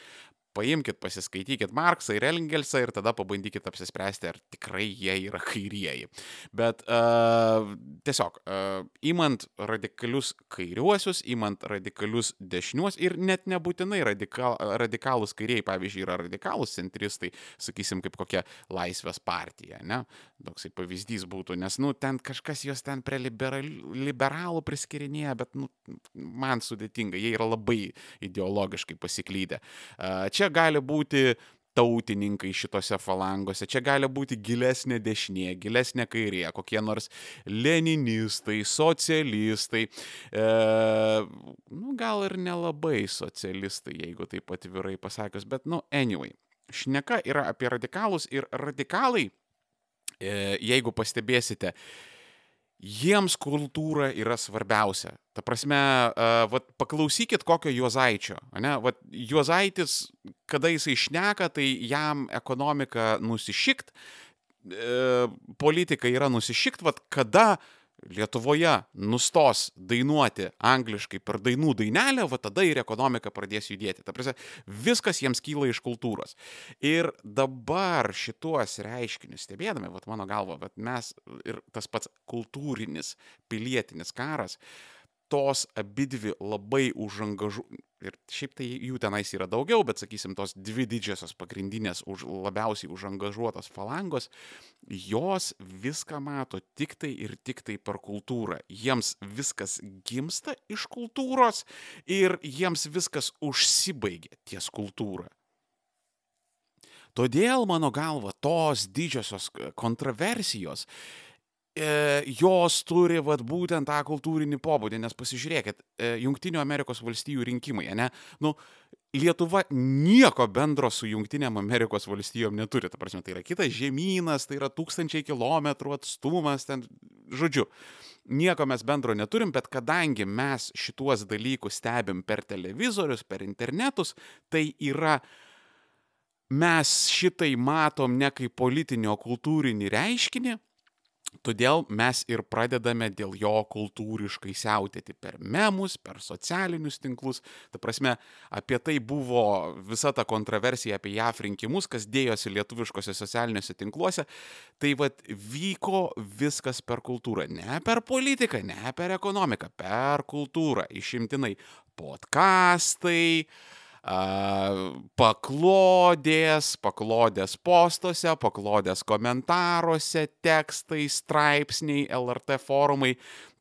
paimkit, pasiskaitykit Marksą ir Engelsą ir tada pabandykit apsispręsti, ar tikrai jie yra kairieji. Bet uh, tiesiog, uh, imant radikalius kairiuosius, imant radikalius dešiniuos ir net nebūtinai radikal, radikalus kairieji, pavyzdžiui, yra radikalus centristai, sakysim, kaip kokia laisvės partija, ne? Toksai pavyzdys būtų, nes, nu, ten kažkas jos ten prie liberal, liberalų priskirinėja, bet, nu, man sudėtinga, jie yra labai ideologiškai pasiklydę. Uh, čia čia gali būti tautininkai šitose falangose, čia gali būti gilesnė dešinė, gilesnė kairė, kokie nors leninistai, socialistai, e, nu, gal ir nelabai socialistai, jeigu taip atvirai pasakius, bet, nu, anyway, šneka yra apie radikalus ir radikalai, e, jeigu pastebėsite, jiems kultūra yra svarbiausia. Ta prasme, uh, vat, paklausykit kokio Juozaičio. Ne? Vat, Juozaitis, kada jisai išneka, tai jam ekonomika nusišikt, uh, politika yra nusišikt, vat, kada uh, Lietuvoje nustos dainuoti angliškai per dainų dainelę, va tada ir ekonomika pradės judėti. Ta prasme, viskas jiems kyla iš kultūros. Ir dabar šituos reiškinius stebėdami, va mano galva, bet mes ir tas pats kultūrinis, pilietinis karas, tos abidvi labai užangažu, ir šiaip tai jų tenais yra daugiau, bet sakysim, tos dvi didžiosios pagrindinės, už, labiausiai užangažuotos falangos, jos viską mato tik tai ir tik tai per kultūrą. Jiems viskas gimsta iš kultūros ir jiems viskas užsibaigia ties kultūra. Todėl, mano galva, tos didžiosios kontroversijos jos turi vat, būtent tą kultūrinį pobūdį, nes pasižiūrėkit, e, Junktinių Amerikos valstijų rinkimai, ne? Nu, Lietuva nieko bendro su Junktinėm Amerikos valstijom neturi. Ta prasme, tai yra kitas žemynas, tai yra tūkstančiai kilometrų atstumas, ten, žodžiu, nieko mes bendro neturim, bet kadangi mes šituos dalykus stebim per televizorius, per internetus, tai yra mes šitai matom ne kaip politinio kultūrinį reiškinį, Todėl mes ir pradedame dėl jo kultūriškai siautėti per memus, per socialinius tinklus. Ta prasme, apie tai buvo visa ta kontroversija apie JAF rinkimus, kas dėjosi lietuviškose socialiniuose tinkluose. Tai vad vyko viskas per kultūrą. Ne per politiką, ne per ekonomiką, per kultūrą. Išimtinai podkastai, uh, paklodės, paklodės postuose, paklodės komentaruose, tekstai, straipsniai, LRT forumai.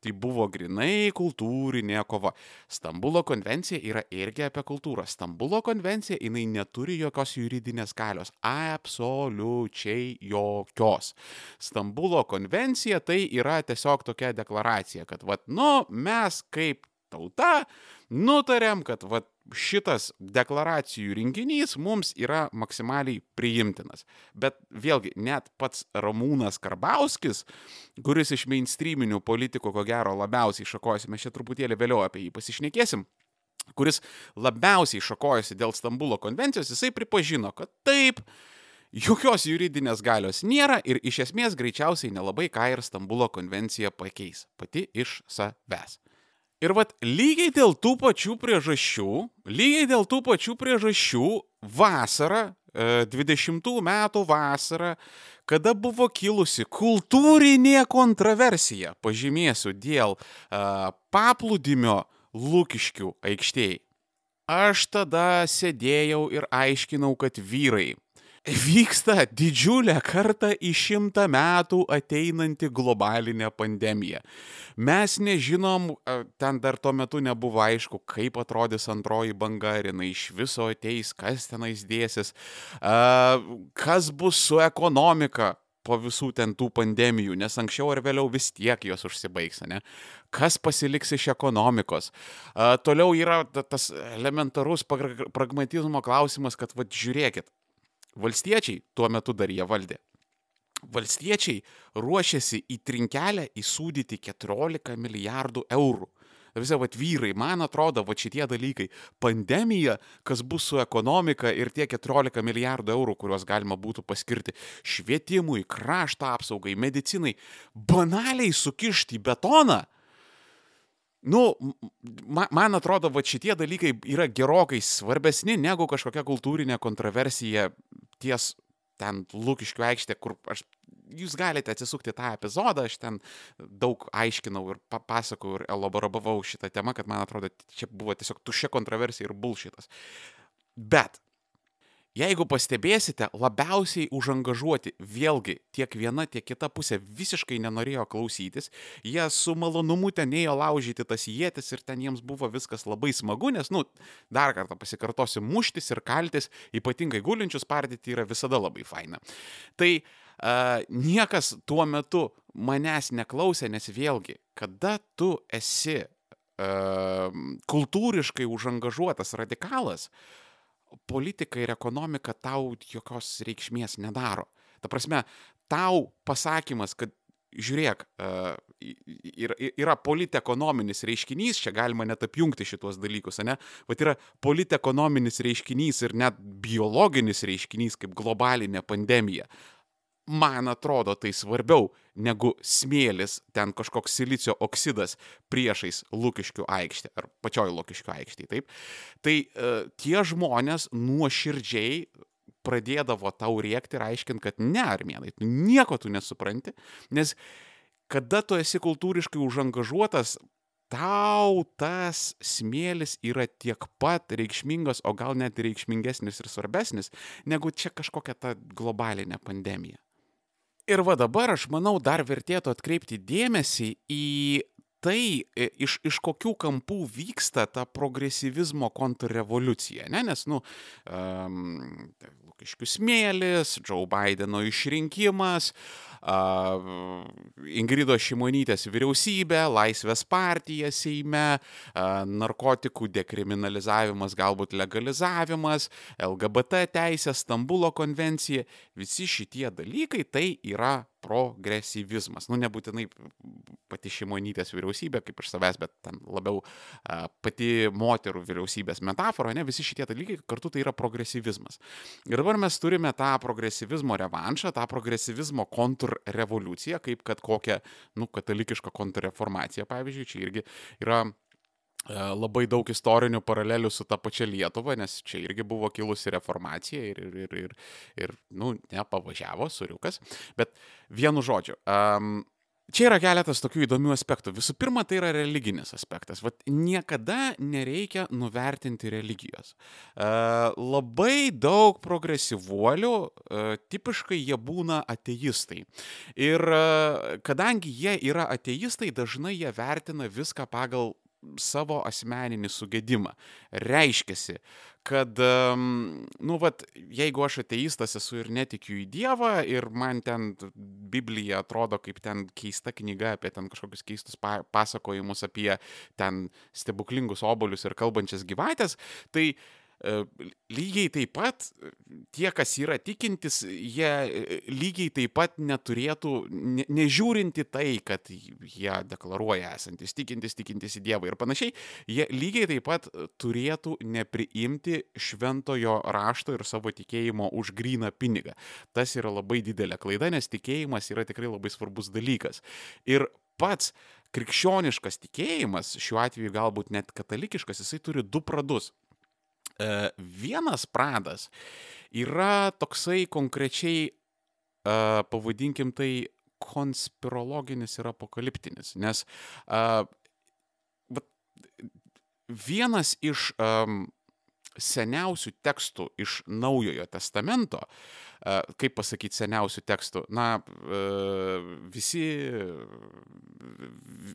Tai buvo grinai kultūrinė kova. Stambulo konvencija yra irgi apie kultūrą. Stambulo konvencija jinai neturi jokios juridinės galios. Absoliučiai jokios. Stambulo konvencija tai yra tiesiog tokia deklaracija, kad, vad, nu, mes kaip tauta nutarėm, kad vat, šitas deklaracijų rinkinys mums yra maksimaliai priimtinas. Bet vėlgi, net pats Ramūnas Karbauskis, kuris iš mainstreaminių politikų ko gero labiausiai šakojasi, mes čia truputėlį vėliau apie jį pasišnekėsim, kuris labiausiai šakojasi dėl Stambulo konvencijos, jisai pripažino, kad taip, jokios juridinės galios nėra ir iš esmės greičiausiai nelabai ką ir Stambulo konvencija pakeis pati iš savęs. Ir vat lygiai dėl tų pačių priežasčių, lygiai dėl tų pačių priežasčių vasarą, 20 metų vasarą, kada buvo kilusi kultūrinė kontroversija, pažymėsiu, dėl uh, paplūdimio Lūkiškių aikštėje. Aš tada sėdėjau ir aiškinau, kad vyrai, vyksta didžiulę kartą į šimtą metų ateinanti globalinė pandemija. Mes nežinom, ten dar tuo metu nebuvo aišku, kaip atrodys antroji banga, ar jinai iš viso ateis, kas tenais dėsis, kas bus su ekonomika po visų ten tų pandemijų, nes anksčiau ar vėliau vis tiek jos užsibaigs, ne? Kas pasiliks iš ekonomikos? A, toliau yra tas elementarus pragmatizmo klausimas, kad, vad, žiūrėkit, valstiečiai tuo metu dar jie valdė. Valstiečiai ruošiasi į trinkelę įsūdyti 14 milijardų eurų visi vat vyrai, man atrodo, vat šitie dalykai, pandemija, kas bus su ekonomika ir tie 14 milijardų eurų, kuriuos galima būtų paskirti švietimui, krašto apsaugai, medicinai, banaliai sukišti į betoną. Nu, man, man atrodo, va šitie dalykai yra gerokai svarbesni negu kažkokia kultūrinė kontroversija ties ten Lūkiškių aikštė, kur aš jūs galite atsisukti tą epizodą, aš ten daug aiškinau ir papasakau ir elaboravau šitą temą, kad man atrodo, čia buvo tiesiog tušia kontroversija ir bulšitas. Bet Jeigu pastebėsite, labiausiai užangažuoti vėlgi tiek viena, tiek kita pusė visiškai nenorėjo klausytis, jie su malonumu ten ėjo laužyti tas jėtis ir ten jiems buvo viskas labai smagu, nes, nu, dar kartą pasikartosiu, muštis ir kaltis, ypatingai gulinčius pardyti yra visada labai faina. Tai uh, niekas tuo metu manęs neklausė, nes vėlgi, kada tu esi uh, kultūriškai užangažuotas radikalas, uh, politika ir ekonomika tau jokios reikšmės nedaro. Ta prasme, tau pasakymas, kad žiūrėk, yra, yra politekonominis reiškinys, čia galima net apjungti šituos dalykus, ne? Vat yra politekonominis reiškinys ir net biologinis reiškinys kaip globalinė pandemija man atrodo tai svarbiau negu smėlis, ten kažkoks silicio oksidas priešais Lukiškių aikštę ar pačioj Lukiškių aikštėje. Taip? Tai uh, tie žmonės nuoširdžiai pradėdavo tau rėkti ir aiškinti, kad ne, armėnai, tu nieko tu nesupranti, nes kada tu esi kultūriškai užangažuotas, tau tas smėlis yra tiek pat reikšmingas, o gal net reikšmingesnis ir svarbesnis, negu čia kažkokia ta globalinė pandemija. Ir va dabar aš manau dar vertėtų atkreipti dėmesį į tai, iš, iš kokių kampų vyksta ta progresyvizmo kontrrevoliucija, ne? nes, nu, um, Lukiškių smėlis, Joe Bideno išrinkimas, uh, Ingrido Šimonytės vyriausybė, Laisvės partija Seime, narkotikų dekriminalizavimas, galbūt legalizavimas, LGBT teisė, Stambulo konvencija, visi šitie dalykai tai yra progresyvizmas. Nu, nebūtinai pati šimonytės vyriausybė kaip iš savęs, bet ten labiau a, pati moterų vyriausybės metafora, ne, visi šitie dalykai kartu tai yra progresyvizmas. Ir dabar mes turime tą progresyvizmo revanšą, tą progresyvizmo kontrrevoliuciją, kaip kad kokią, nu, katalikišką kontrreformaciją, pavyzdžiui, čia irgi yra E, labai daug istorinių paralelių su ta pačia Lietuva, nes čia irgi buvo kilusi reformacija ir, ir, ir, ir, ir nu, nepavažiavo, suriukas. Bet vienu žodžiu, um, Čia yra keletas tokių įdomių aspektų. Visų pirma, tai yra religinis aspektas. Vat niekada nereikia nuvertinti religijos. E, labai daug progresyvuolių, e, tipiškai jie būna ateistai. Ir e, kadangi jie yra ateistai, dažnai jie vertina viską pagal savo asmeninį sugėdimą. Reiškiasi, kad, nu, vat, jeigu aš ateistas esu ir netikiu į Dievą ir man ten Biblija atrodo kaip ten keista knyga apie ten kažkokius keistus pa pasakojimus apie ten stebuklingus obolius ir kalbančias gyvatės, tai uh, lygiai taip pat tie, kas yra tikintis, jie e, lygiai taip pat neturėtų, ne, nežiūrinti tai, kad jie deklaruoja esantis tikintis, tikintis į Dievą ir panašiai, jie lygiai taip pat turėtų nepriimti šventojo rašto ir savo tikėjimo už gryną pinigą. Tas yra labai didelė klaida, nes tikėjimas yra tikrai labai svarbus dalykas. Ir pats krikščioniškas tikėjimas, šiuo atveju galbūt net katalikiškas, jisai turi du pradus. Vienas pradas yra toksai konkrečiai, e, pavadinkim tai, konspirologinis ir apokaliptinis, nes e, vienas iš seniausių tekstų iš Naujojo testamento, kaip pasakyti seniausių tekstų, na, visi,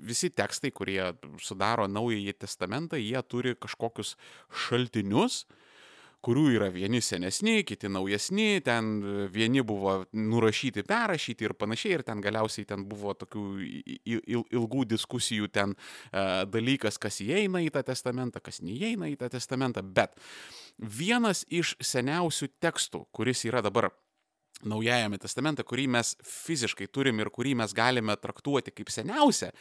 visi tekstai, kurie sudaro Naująjį testamentą, jie turi kažkokius šaltinius, kurių yra vieni senesni, kiti naujesni, ten vieni buvo nurašyti, perrašyti ir panašiai, ir ten galiausiai ten buvo tokių ilgų diskusijų ten dalykas, kas įeina į tą testamentą, kas neįeina į tą testamentą, bet vienas iš seniausių tekstų, kuris yra dabar Naujajame testamente, kurį mes fiziškai turim ir kurį mes galime traktuoti kaip seniausią,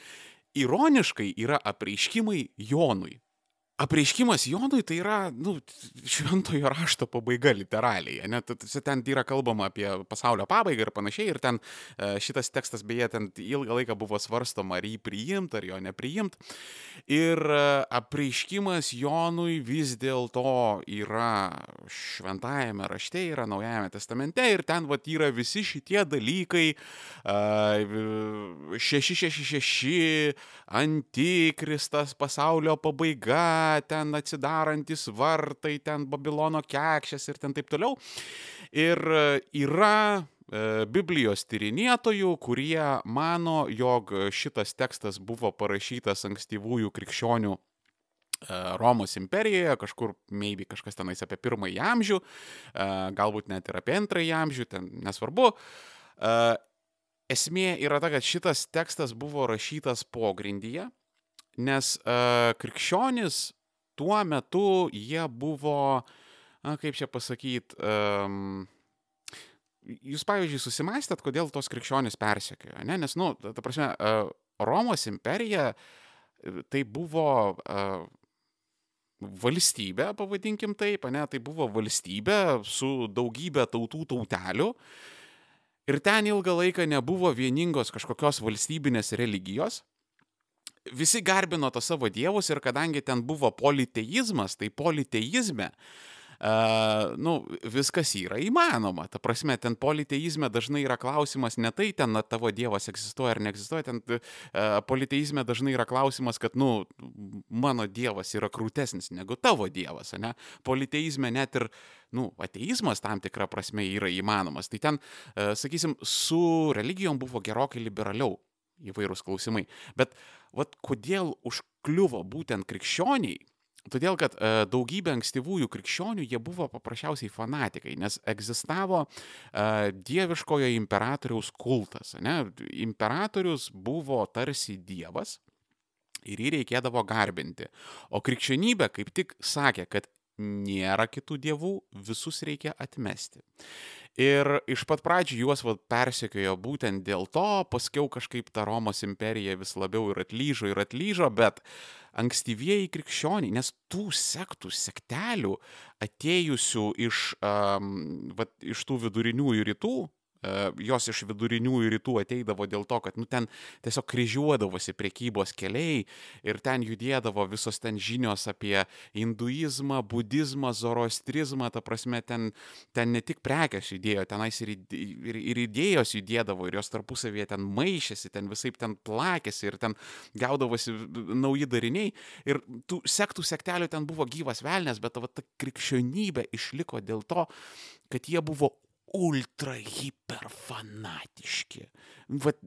ironiškai yra apreiškimai Jonui apreiškimas Jonui tai yra, nu, šventojo rašto pabaiga literaliai. Net ten yra kalbama apie pasaulio pabaigą ir panašiai. Ir ten e, šitas tekstas beje ten ilgą laiką buvo svarstoma, ar jį priimt, ar jo nepriimt. Ir e, apreiškimas Jonui vis dėlto yra šventajame rašte, yra naujajame testamente. Ir ten vat yra visi šitie dalykai. 666, antikristas, pasaulio pabaiga ten atsidarantis vartai, ten Babilono kekšės ir ten taip toliau. Ir e, yra e, Biblijos tyrinėtojų, kurie mano, jog šitas tekstas buvo parašytas ankstyvųjų krikščionių e, Romos imperijoje, kažkur, maybe kažkas tenais apie pirmąjį amžių, galbūt net ir apie antrąjį amžių, ten nesvarbu. Esmė yra ta, kad šitas tekstas buvo rašytas pogrindyje, nes krikščionis tuo metu jie buvo, na, kaip čia pasakyti, um, jūs, pavyzdžiui, susimastėt, kodėl tos krikščionys persekiojo, ne? Nes, nu, ta prasme, uh, Romos imperija tai buvo uh, valstybė, pavadinkim taip, ne, tai buvo valstybė su daugybė tautų tautelių. Ir ten ilgą laiką nebuvo vieningos kažkokios valstybinės religijos visi garbino tos savo dievus ir kadangi ten buvo politeizmas, tai politeizme Uh, nu, viskas yra įmanoma. Ta prasme, ten politeizme dažnai yra klausimas ne tai, ten na, tavo dievas egzistuoja ar neegzistuoja, ten uh, politeizme dažnai yra klausimas, kad, nu, mano dievas yra krūtesnis negu tavo dievas, ne? Politeizme net ir, nu, ateizmas tam tikrą prasme yra įmanomas. Tai ten, uh, sakysim, su religijom buvo gerokai liberaliau įvairūs klausimai. Bet vat kodėl užkliuvo būtent krikščioniai? Todėl, kad e, daugybė ankstyvųjų krikščionių jie buvo paprasčiausiai fanatikai, nes egzistavo e, dieviškojo imperatoriaus kultas. Ne? Imperatorius buvo tarsi dievas ir jį reikėdavo garbinti. O krikščionybė kaip tik sakė, kad nėra kitų dievų, visus reikia atmesti. Ir iš pat pradžių juos va, persekiojo būtent dėl to, paskiau kažkaip ta Romos imperija vis labiau ir atlyžo ir atlyžo, bet ankstyvieji krikščioniai, nes tų sektų, sektelių atėjusių iš, um, va, iš tų viduriniųjų rytų, jos iš viduriniųjų rytų ateidavo dėl to, kad nu, ten tiesiog kryžiuodavosi priekybos keliai ir ten judėdavo visos ten žinios apie hinduizmą, budizmą, zoroastrizmą, ta prasme, ten, ten ne tik prekes judėjo, tenais ir, ir, ir idėjos judėdavo ir jos tarpusavėje ten maišėsi, ten visai ten plakėsi ir ten gaudavosi nauji dariniai. Ir tų sektų sektelių ten buvo gyvas velnės, bet va, ta krikščionybė išliko dėl to, kad jie buvo ultra hiper fanatiški. Vat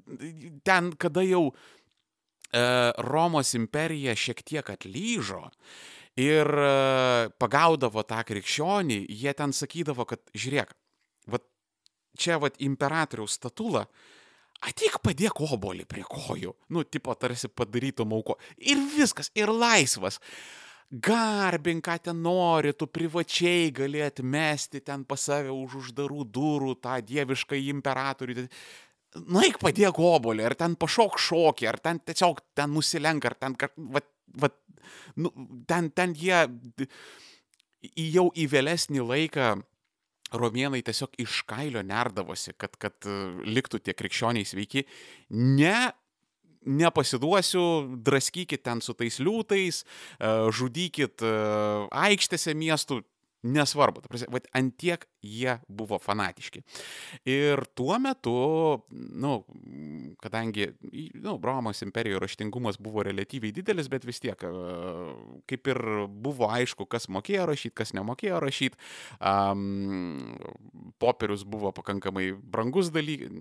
ten, kada jau Romos imperija šiek tiek atlyžo ir e, pagaudavo tą krikščionį, jie ten sakydavo, kad žiūrėk, vat, čia vat imperatoriaus statula, ateik padėk obolį prie kojų, nu, tipo tarsi padarytum auko. Ir viskas, ir laisvas. Garbink, ką ten nori, tu privačiai gali atmesti ten pas save už uždarų durų tą dievišką imperatorių. Naik padėk obolį, ar ten pašok šokį, ar ten tiesiog ten nusilenk, ar ten, va, va, nu, ten, ten jie jau į vėlesnį laiką romėnai tiesiog iš kailio nerdavosi, kad, kad e, liktų tie krikščioniai sveiki. Ne, nepasiduosiu, draskykit ten su tais liūtais, e, žudykit e, aikštėse miestų, nesvarbu, vat antiek jie buvo fanatiški. Ir tuo metu, nu, kadangi, nu, Romos imperijoje raštingumas buvo relatyviai didelis, bet vis tiek, kaip ir buvo aišku, kas mokėjo rašyti, kas nemokėjo rašyti, um, popierius buvo pakankamai brangus dalykas,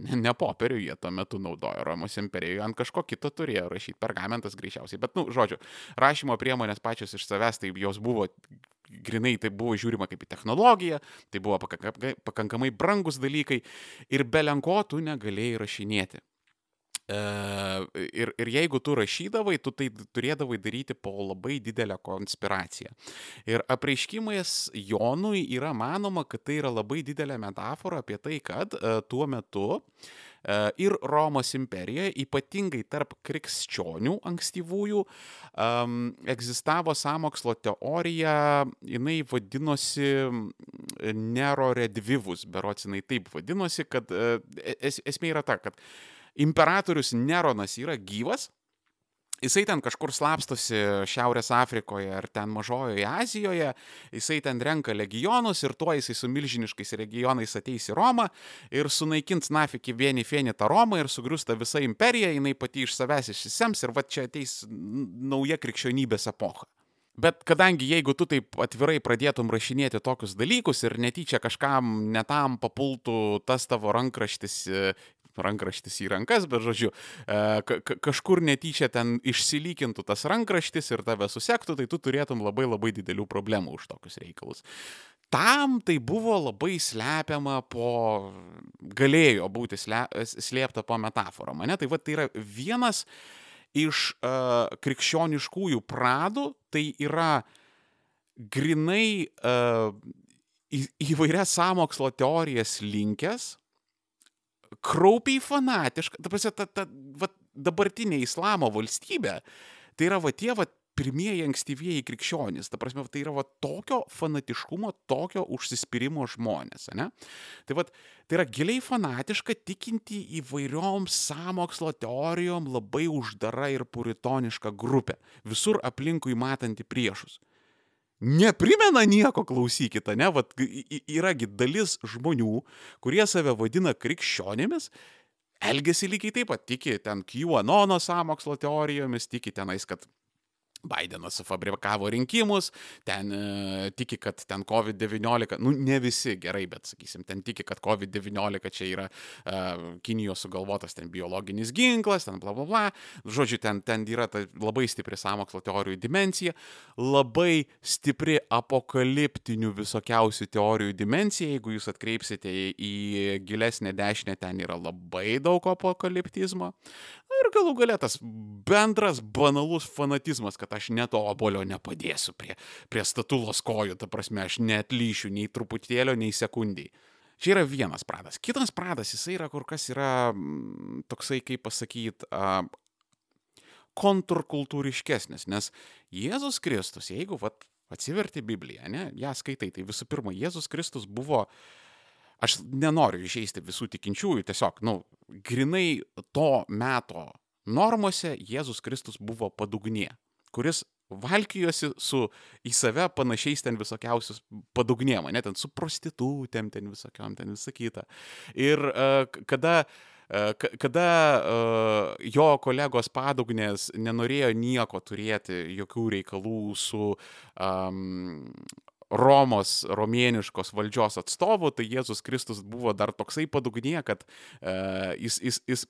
ne, ne popierių jie tuo metu naudojo Romos imperijoje, ant kažko kito turėjo rašyti, pergamentas greičiausiai, bet, nu, žodžiu, rašymo priemonės pačios iš savęs, tai jos buvo grinai tai buvo žiūrima kaip į technologiją, tai buvo pakankamai brangus dalykai ir belenko tu negalėjai rašinėti. E, ir, ir jeigu tu rašydavai, tu tai turėdavai daryti po labai didelę konspiraciją. Ir apreiškimais Jonui yra manoma, kad tai yra labai didelė metafora apie tai, kad e, tuo metu ir Romos imperija, ypatingai tarp krikščionių ankstyvųjų, um, egzistavo samokslo teorija, jinai vadinosi Nero Redvivus, berots jinai taip vadinosi, kad es, esmė yra ta, kad imperatorius Neronas yra gyvas, Jisai ten kažkur slapstosi Šiaurės Afrikoje ar ten Mažojoje Azijoje, jisai ten renka legionus ir tuo jisai su milžiniškais regionais ateis į Romą ir sunaikins nafiki vieni fieni tą Romą ir sugriusta visa imperija, jinai pati iš savęs išsisems ir va čia ateis nauja krikščionybės epocha. Bet kadangi jeigu tu taip atvirai pradėtum rašinėti tokius dalykus ir netyčia kažkam netam papultų tas tavo rankraštis rankraštis į rankas, bet žodžiu, e, kažkur netyčia ten išsilykintų tas rankraštis ir tave susektų, tai tu turėtum labai labai didelių problemų už tokius reikalus. Tam tai buvo labai slepiama po, galėjo būti slėpta po metaforą. Mane tai va tai yra vienas iš uh, krikščioniškųjų pradų, tai yra grinai uh, į, įvairias samokslo teorijas linkęs, kraupiai fanatiška, ta prasme, ta, ta, va, dabartinė islamo valstybė, tai yra va tie va pirmieji ankstyvieji krikščionys, ta prasme, tai yra va tokio fanatiškumo, tokio užsispyrimo žmonės, ne? Tai va, tai yra giliai fanatiška, tikinti įvairiom samokslo teorijom labai uždara ir puritoniška grupė, visur aplinkui matanti priešus neprimena nieko, klausykite, ne, vat yragi dalis žmonių, kurie save vadina krikščionėmis, elgesi lygiai taip pat, tiki ten QAnono samokslo teorijomis, tiki tenais, kad Bidenas sufabrikavo rinkimus, ten e, tiki, kad ten COVID-19, nu ne visi gerai, bet sakysim, ten tiki, kad COVID-19 čia yra e, Kinijos sugalvotas ten biologinis ginklas, ten bla bla bla. Žodžiu, ten, ten yra ta labai stipri samokslo teorijų dimencija, labai stipri apokaliptinių visokiausių teorijų dimencija, jeigu jūs atkreipsite į gilesnę dešinę, ten yra labai daug apokaliptizmo. Ir galų galę tas bendras banalus fanatizmas, kad aš net obolio nepadėsiu prie, prie statulos kojų, ta prasme, aš netlyšiu nei truputėlio, nei sekundį. Čia yra vienas pradas. Kitas pradas, jisai yra kur kas yra mm, toksai, kaip pasakyti, kontrkultūriškesnis, nes Jėzus Kristus, jeigu vat, atsiverti Bibliją, ne, ją skaitai, tai visų pirma, Jėzus Kristus buvo aš nenoriu išeisti visų tikinčiųjų, tiesiog, nu, grinai to meto normose Jėzus Kristus buvo padugnie, kuris valkijosi su į save panašiais ten visokiausius padugnėm, ne ten su prostitutėm, ten visokiam, ten visą kitą. Ir uh, kada uh, kada uh, jo kolegos padugnės nenorėjo nieko turėti, jokių reikalų su um, Romos, romėniškos valdžios atstovų, tai Jėzus Kristus buvo dar toksai padugnie, kad uh, jis, jis, jis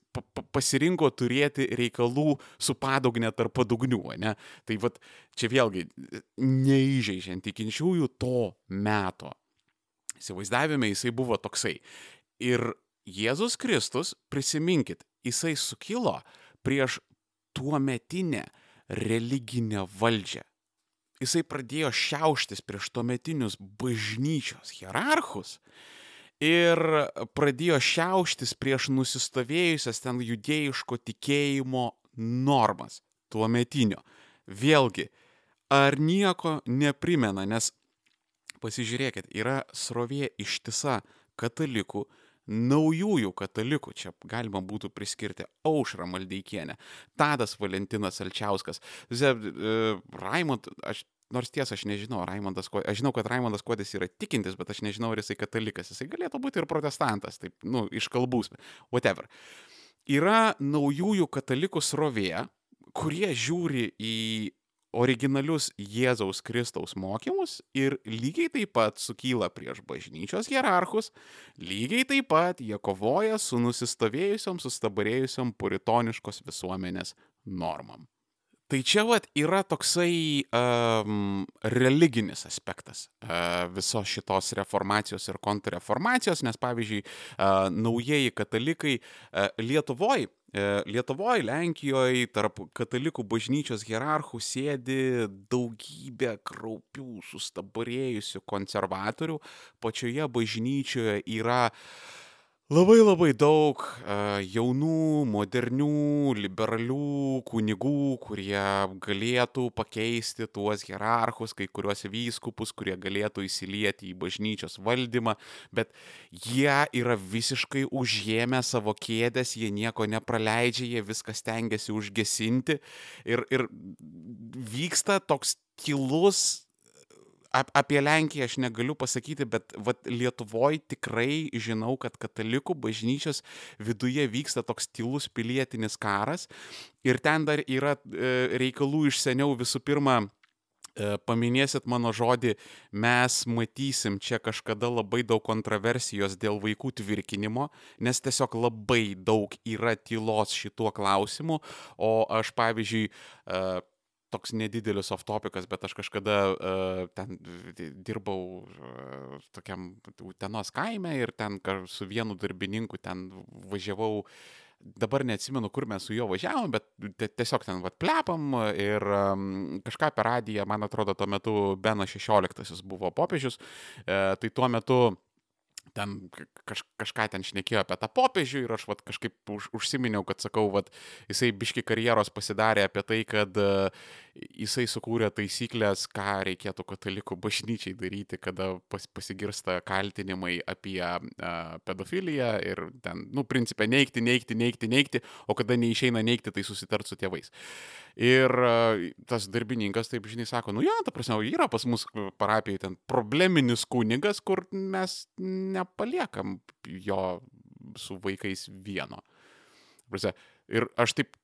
pasirinko turėti reikalų su padugne tarp padugnių. Ne? Tai vat, čia vėlgi neįžeidžiant tikinčiųjų to meto. Įsivaizdavime jisai buvo toksai. Ir Jėzus Kristus, prisiminkit, jisai sukilo prieš tuo metinę religinę valdžią. Jisai pradėjo šiauštis prieš tuometinius bažnyčios hierarchus ir pradėjo šiauštis prieš nusistovėjusias ten judėjiško tikėjimo normas tuometinio. Vėlgi, ar nieko neprimena, nes pasižiūrėkit, yra srovė ištisa katalikų, naujųjų katalikų, čia galima būtų priskirti Aušrą Maldeikienę, Tadas Valentinas Alčiauskas, e, Raimond, aš Nors tiesa, aš nežinau, Raimondas, aš žinau, kad Raimondas Kodis yra tikintis, bet aš nežinau, ar jisai katalikas. Jisai galėtų būti ir protestantas, taip, nu, iš kalbus, whatever. Yra naujųjų katalikų srovė, kurie žiūri į originalius Jėzaus Kristaus mokymus ir lygiai taip pat sukyla prieš bažnyčios hierarchus, lygiai taip pat jie kovoja su nusistovėjusiom, sustabarėjusiom puritoniškos visuomenės normam. Tai čia vat yra toksai um, religinis aspektas uh, visos šitos reformacijos ir kontrreformacijos, nes pavyzdžiui, uh, naujieji katalikai uh, Lietuvoje Lietuvoje, Lenkijoje, tarp katalikų bažnyčios hierarchų sėdi daugybė kraupių, sustabarėjusių konservatorių, pačioje bažnyčioje yra uh, Labai labai daug uh, jaunų, modernių, liberalių kunigų, kurie galėtų pakeisti tuos hierarchus, kai kuriuos vyskupus, kurie galėtų įsilieti į bažnyčios valdymą, bet jie yra visiškai užėmę savo kėdės, jie nieko nepraleidžia, jie viską stengiasi užgesinti ir, ir vyksta toks tylus ap, apie Lenkiją aš negaliu pasakyti, bet vat, Lietuvoje tikrai žinau, kad katalikų bažnyčios viduje vyksta toks tylus pilietinis karas. Ir ten dar yra e, reikalų iš seniau visų pirma e, paminėsit mano žodį, mes matysim čia kažkada labai daug kontroversijos dėl vaikų tvirkinimo, nes tiesiog labai daug yra tylos šituo klausimu, o aš pavyzdžiui, e, toks nedidelis off-topikas, bet aš kažkada uh, ten dirbau uh, tokiam Utenos kaime ir ten su vienu darbininku ten važiavau dabar neatsimenu, kur mes su juo važiavom, bet tiesiog ten vat plepam ir um, kažką per radiją, man atrodo, tuo metu Benas XVI buvo popiežius, e, tai tuo metu ten kaž, kažką ten šnekėjo apie tą popiežių ir aš vat, kažkaip už, užsiminiau, kad sakau, vat, jisai biški karjeros pasidarė apie tai, kad uh, jisai sukūrė taisyklės, ką reikėtų katalikų bažnyčiai daryti, kada pas, pasigirsta kaltinimai apie uh, pedofiliją ir ten, nu, principė, neikti, neikti, neikti, neikti, o kada neišeina neikti, tai susitart su tėvais. Ir uh, tas darbininkas taip, žinai, sako, nu ja, ta prasme, yra pas mus parapijoje ten probleminis kunigas, kur mes nepaliekam jo su vaikais vieno. Ir aš taip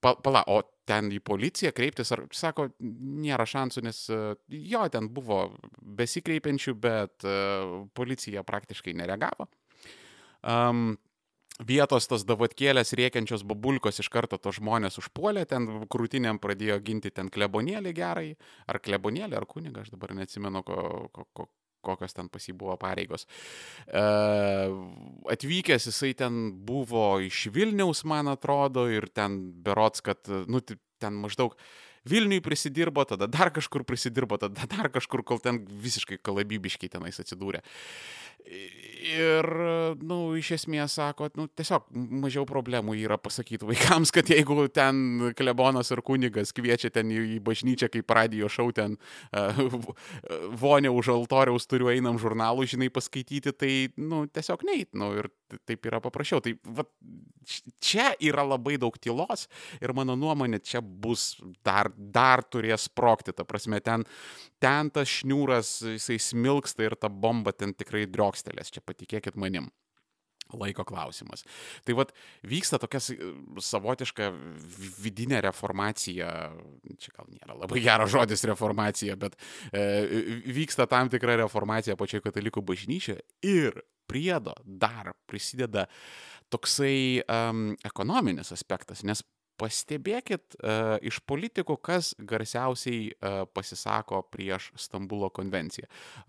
pala, o ten į policiją kreiptis, ar sako, nėra šansų, nes jo, ten buvo besikreipiančių, bet uh, policija praktiškai nereagavo. Um, vietos tos davatkėlės rėkiančios babulkos iš karto to žmonės užpuolė, ten krūtinėm pradėjo ginti ten klebonėlį gerai, ar klebonėlį, ar kunigą, aš dabar neatsimenu, ko, ko, ko, kokios ten pas jį buvo pareigos. E, atvykęs jisai ten buvo iš Vilniaus, man atrodo, ir ten berots, kad, nu, ten maždaug Vilniui prisidirbo, tada dar kažkur prisidirbo, tada dar kažkur, kol ten visiškai kalabybiškai tenais atsidūrė. Ir, na, nu, iš esmės sako, nu, tiesiog mažiau problemų yra pasakyti vaikams, kad jeigu ten klebonas ar kunigas kviečia ten į, bažnyčią, kaip radio šau ten uh, vonė už altoriaus turiu einam žurnalų, žinai, paskaityti, tai, nu, tiesiog neit, nu, ir taip yra paprasčiau. Tai va, čia yra labai daug tylos ir mano nuomonė, čia bus dar, dar turės sprokti, ta prasme, ten, ten tas šniūras, jisai smilksta ir ta bomba ten tikrai driokstelės, čia patikėkit manim. laiko klausimas. Tai vad vyksta tokia savotiška vi- vidinė reformacija, čia gal nėra labai geras žodis reformacija, bet e, vyksta tam tikra reformacija pačioje katalikų bažnyčioje ir priedo dar prisideda toksai um, ekonominis aspektas, nes pastebėkit uh, iš politikų, kas garsiausiai uh, pasisako prieš Stambulo konvenciją.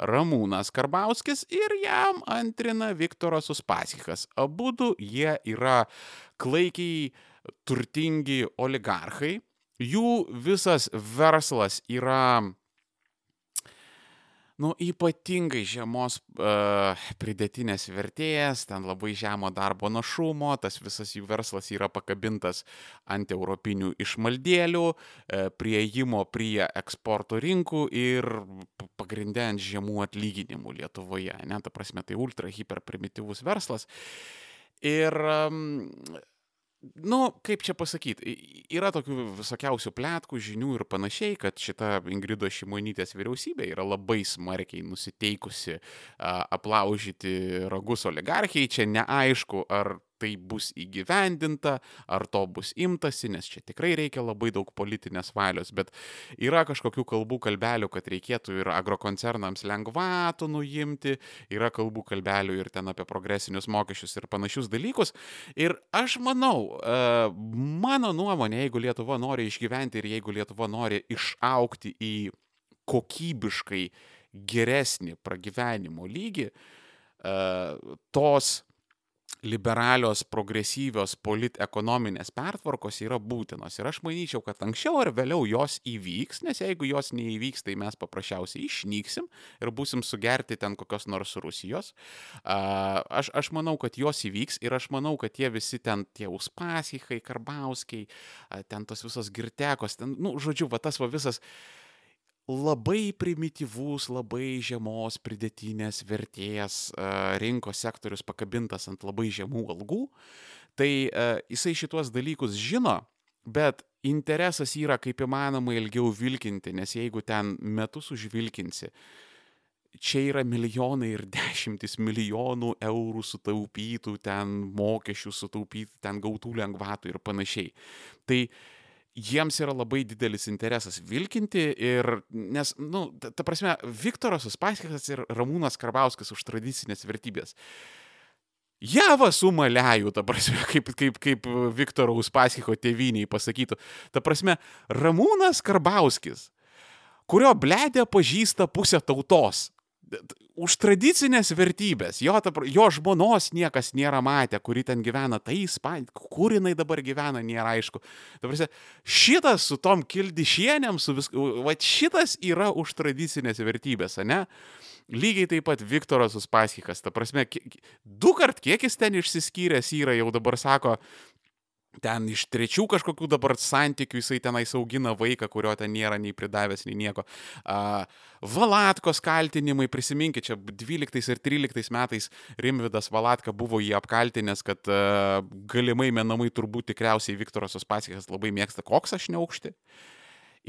Ramūnas Karbauskis ir jam antrina Viktoras Uspaskikas. Abu du jie yra klaikiai turtingi oligarchai. Jų visas verslas yra nu, ypatingai žemos uh, pridėtinės vertės, ten labai žemo darbo našumo, tas visas jų verslas yra pakabintas ant europinių išmaldėlių, uh, prieimo prie eksporto rinkų ir p- pagrinde ant žemų atlyginimų Lietuvoje. Ne, ta prasme, tai ultra hiperprimityvus verslas. Ir um, Nu, kaip čia pasakyti, yra tokių visokiausių plėtkų, žinių ir panašiai, kad šita Ingrido Šimonytės vyriausybė yra labai smarkiai nusiteikusi a, aplaužyti ragus oligarchijai. Čia neaišku, ar tai bus įgyvendinta, ar to bus imtasi, nes čia tikrai reikia labai daug politinės valios, bet yra kažkokių kalbų kalbelių, kad reikėtų ir agrokoncernams lengvatų nuimti, yra kalbų kalbelių ir ten apie progresinius mokesčius ir panašius dalykus. Ir aš manau, e, mano nuomonė, jeigu Lietuva nori išgyventi ir jeigu Lietuva nori išaukti į kokybiškai geresnį pragyvenimo lygį, e, tos liberalios, progresyvios politekonominės pertvarkos yra būtinos. Ir aš manyčiau, kad anksčiau ar vėliau jos įvyks, nes jeigu jos neįvyks, tai mes paprasčiausiai išnyksim ir busim sugerti ten kokios nors Rusijos. Aš, aš manau, kad jos įvyks ir aš manau, kad tie visi ten, tie Uspasichai, Karbauskiai, ten tos visos girtekos, ten, nu, žodžiu, va tas va visas labai primityvus, labai žemos pridėtinės vertės a, rinkos sektorius pakabintas ant labai žemų algų, tai a, jisai šituos dalykus žino, bet interesas yra kaip įmanoma ilgiau vilkinti, nes jeigu ten metus užvilkinsi, čia yra milijonai ir dešimtis milijonų eurų sutaupytų, ten mokesčių sutaupytų, ten gautų lengvatų ir panašiai. Tai jiems yra labai didelis interesas vilkinti ir, nes, na, nu, ta, ta prasme, Viktoras Uspaskikas ir Ramūnas Karbauskis už tradicinės vertybės. Java su maliaju, ta prasme, kaip, kaip, kaip Viktoro Uspaskiko tėviniai pasakytų. Ta prasme, Ramūnas Karbauskis, kurio bledė pažįsta pusę tautos. Už tradicinės vertybės, jo, ta, jo žmonos niekas nėra matę, kuri ten gyvena, tai Ispanija, kur jinai dabar gyvena, nėra aišku. Prasme, šitas su tom kildišienėm, su visku, va šitas yra už tradicinės vertybės, ne? Lygiai taip pat Viktoras Uspaskikas, ta prasme, du kart kiek jis ten išsiskyręs yra, jau dabar sako, ten iš trečių kažkokių dabar santykių jisai tenais augina vaiką, kurio ten nėra nei pridavęs, nei nieko. Uh, Valatkos kaltinimai, prisiminkit, čia 12 ir 13 metais Rimvidas Valatka buvo jį apkaltinęs, kad uh, galimai menamai turbūt tikriausiai Viktoras Uspaskikas labai mėgsta koks aš neaukšti.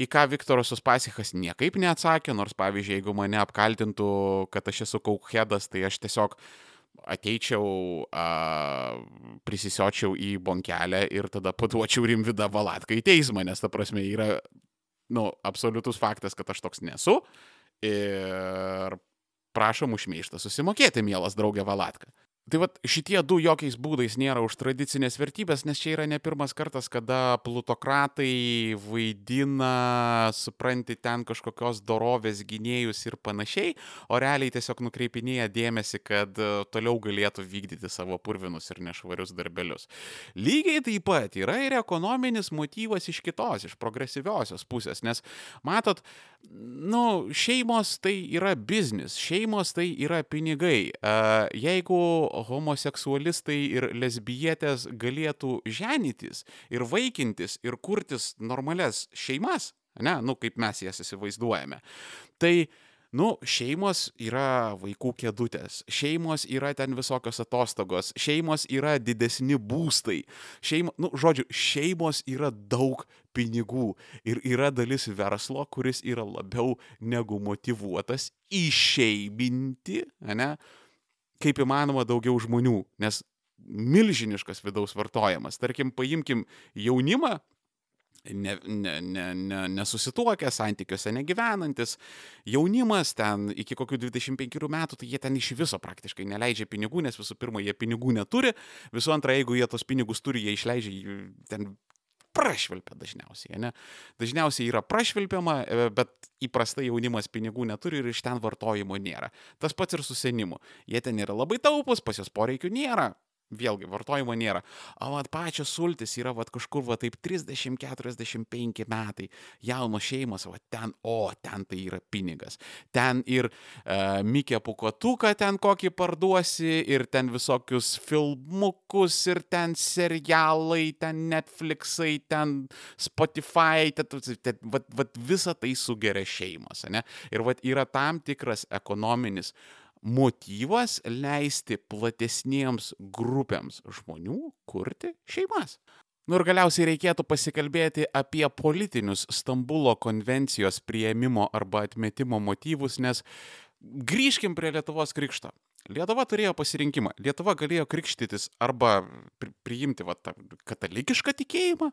Į ką Viktoras Uspasikas niekaip neatsakė, nors pavyzdžiui, jeigu mane apkaltintų, kad aš esu kaukhedas, tai aš tiesiog ateičiau, a, prisisiočiau į bonkelę ir tada paduočiau Rimvidą Valatką į teismą, nes ta prasme yra, nu, absoliutus faktas, kad aš toks nesu. Ir prašom užmeištą susimokėti, mielas draugė Valatka. Tai vad šitie du jokiais būdais nėra už tradicinės vertybės, nes čia yra ne pirmas kartas, kada plutokratai vaidina, supranti, ten kažkokios dorovės gynėjus ir panašiai, o realiai tiesiog nukreipinėja dėmesį, kad e, toliau galėtų vykdyti savo purvinus ir nešvarius darbelius. Lygiai taip pat yra ir ekonominis motyvas iš kitos, iš progresyviosios pusės, nes matot, nu, šeimos tai yra biznis, šeimos tai yra pinigai. E, Jeigu homoseksualistai ir lesbietės galėtų ženytis ir vaikintis ir kurtis normales šeimas, ne, nu, kaip mes jas įsivaizduojame, tai Nu, šeimos yra vaikų kėdutės, šeimos yra ten visokios atostogos, šeimos yra didesni būstai, šeimo, nu, žodžiu, šeimos yra daug pinigų ir yra dalis verslo, kuris yra labiau negu motivuotas išeiminti, ne, kaip įmanoma daugiau žmonių, nes milžiniškas vidaus vartojimas. Tarkim, paimkim jaunimą, ne, ne, ne, ne, nesusituokę, santykiuose negyvenantis, jaunimas ten iki kokių 25 metų, tai jie ten iš viso praktiškai neleidžia pinigų, nes visų pirma, jie pinigų neturi, visų antra, jeigu jie tos pinigus turi, jie išleidžia ten prašvilpia dažniausiai, ne? Dažniausiai yra prašvilpiama, e, bet įprastai jaunimas pinigų neturi ir iš ten vartojimo nėra. Tas pats ir su senimu. Jie ten yra labai taupus, pas jos poreikių nėra, vėlgi vartojimo nėra. O vat pačios sultis yra vat kažkur va taip 30-45 metai, jaunos šeimos, va ten, o ten tai yra pinigas. Ten ir uh, Mikė pukotuką ten kokį parduosi, ir ten visokius filmukus, ir ten serialai, ten Netflixai, ten Spotify, ten, ten, vat, vat visa tai sugeria šeimos, ne? Ir vat yra tam tikras ekonominis motyvas leisti platesniems grupėms žmonių kurti šeimas. Nu ir galiausiai reikėtų pasikalbėti apie politinius Stambulo konvencijos prieimimo arba atmetimo motyvus, nes grįžkim prie Lietuvos krikšto. Lietuva turėjo pasirinkimą. Lietuva galėjo krikštytis arba priimti va, tą katalikišką tikėjimą,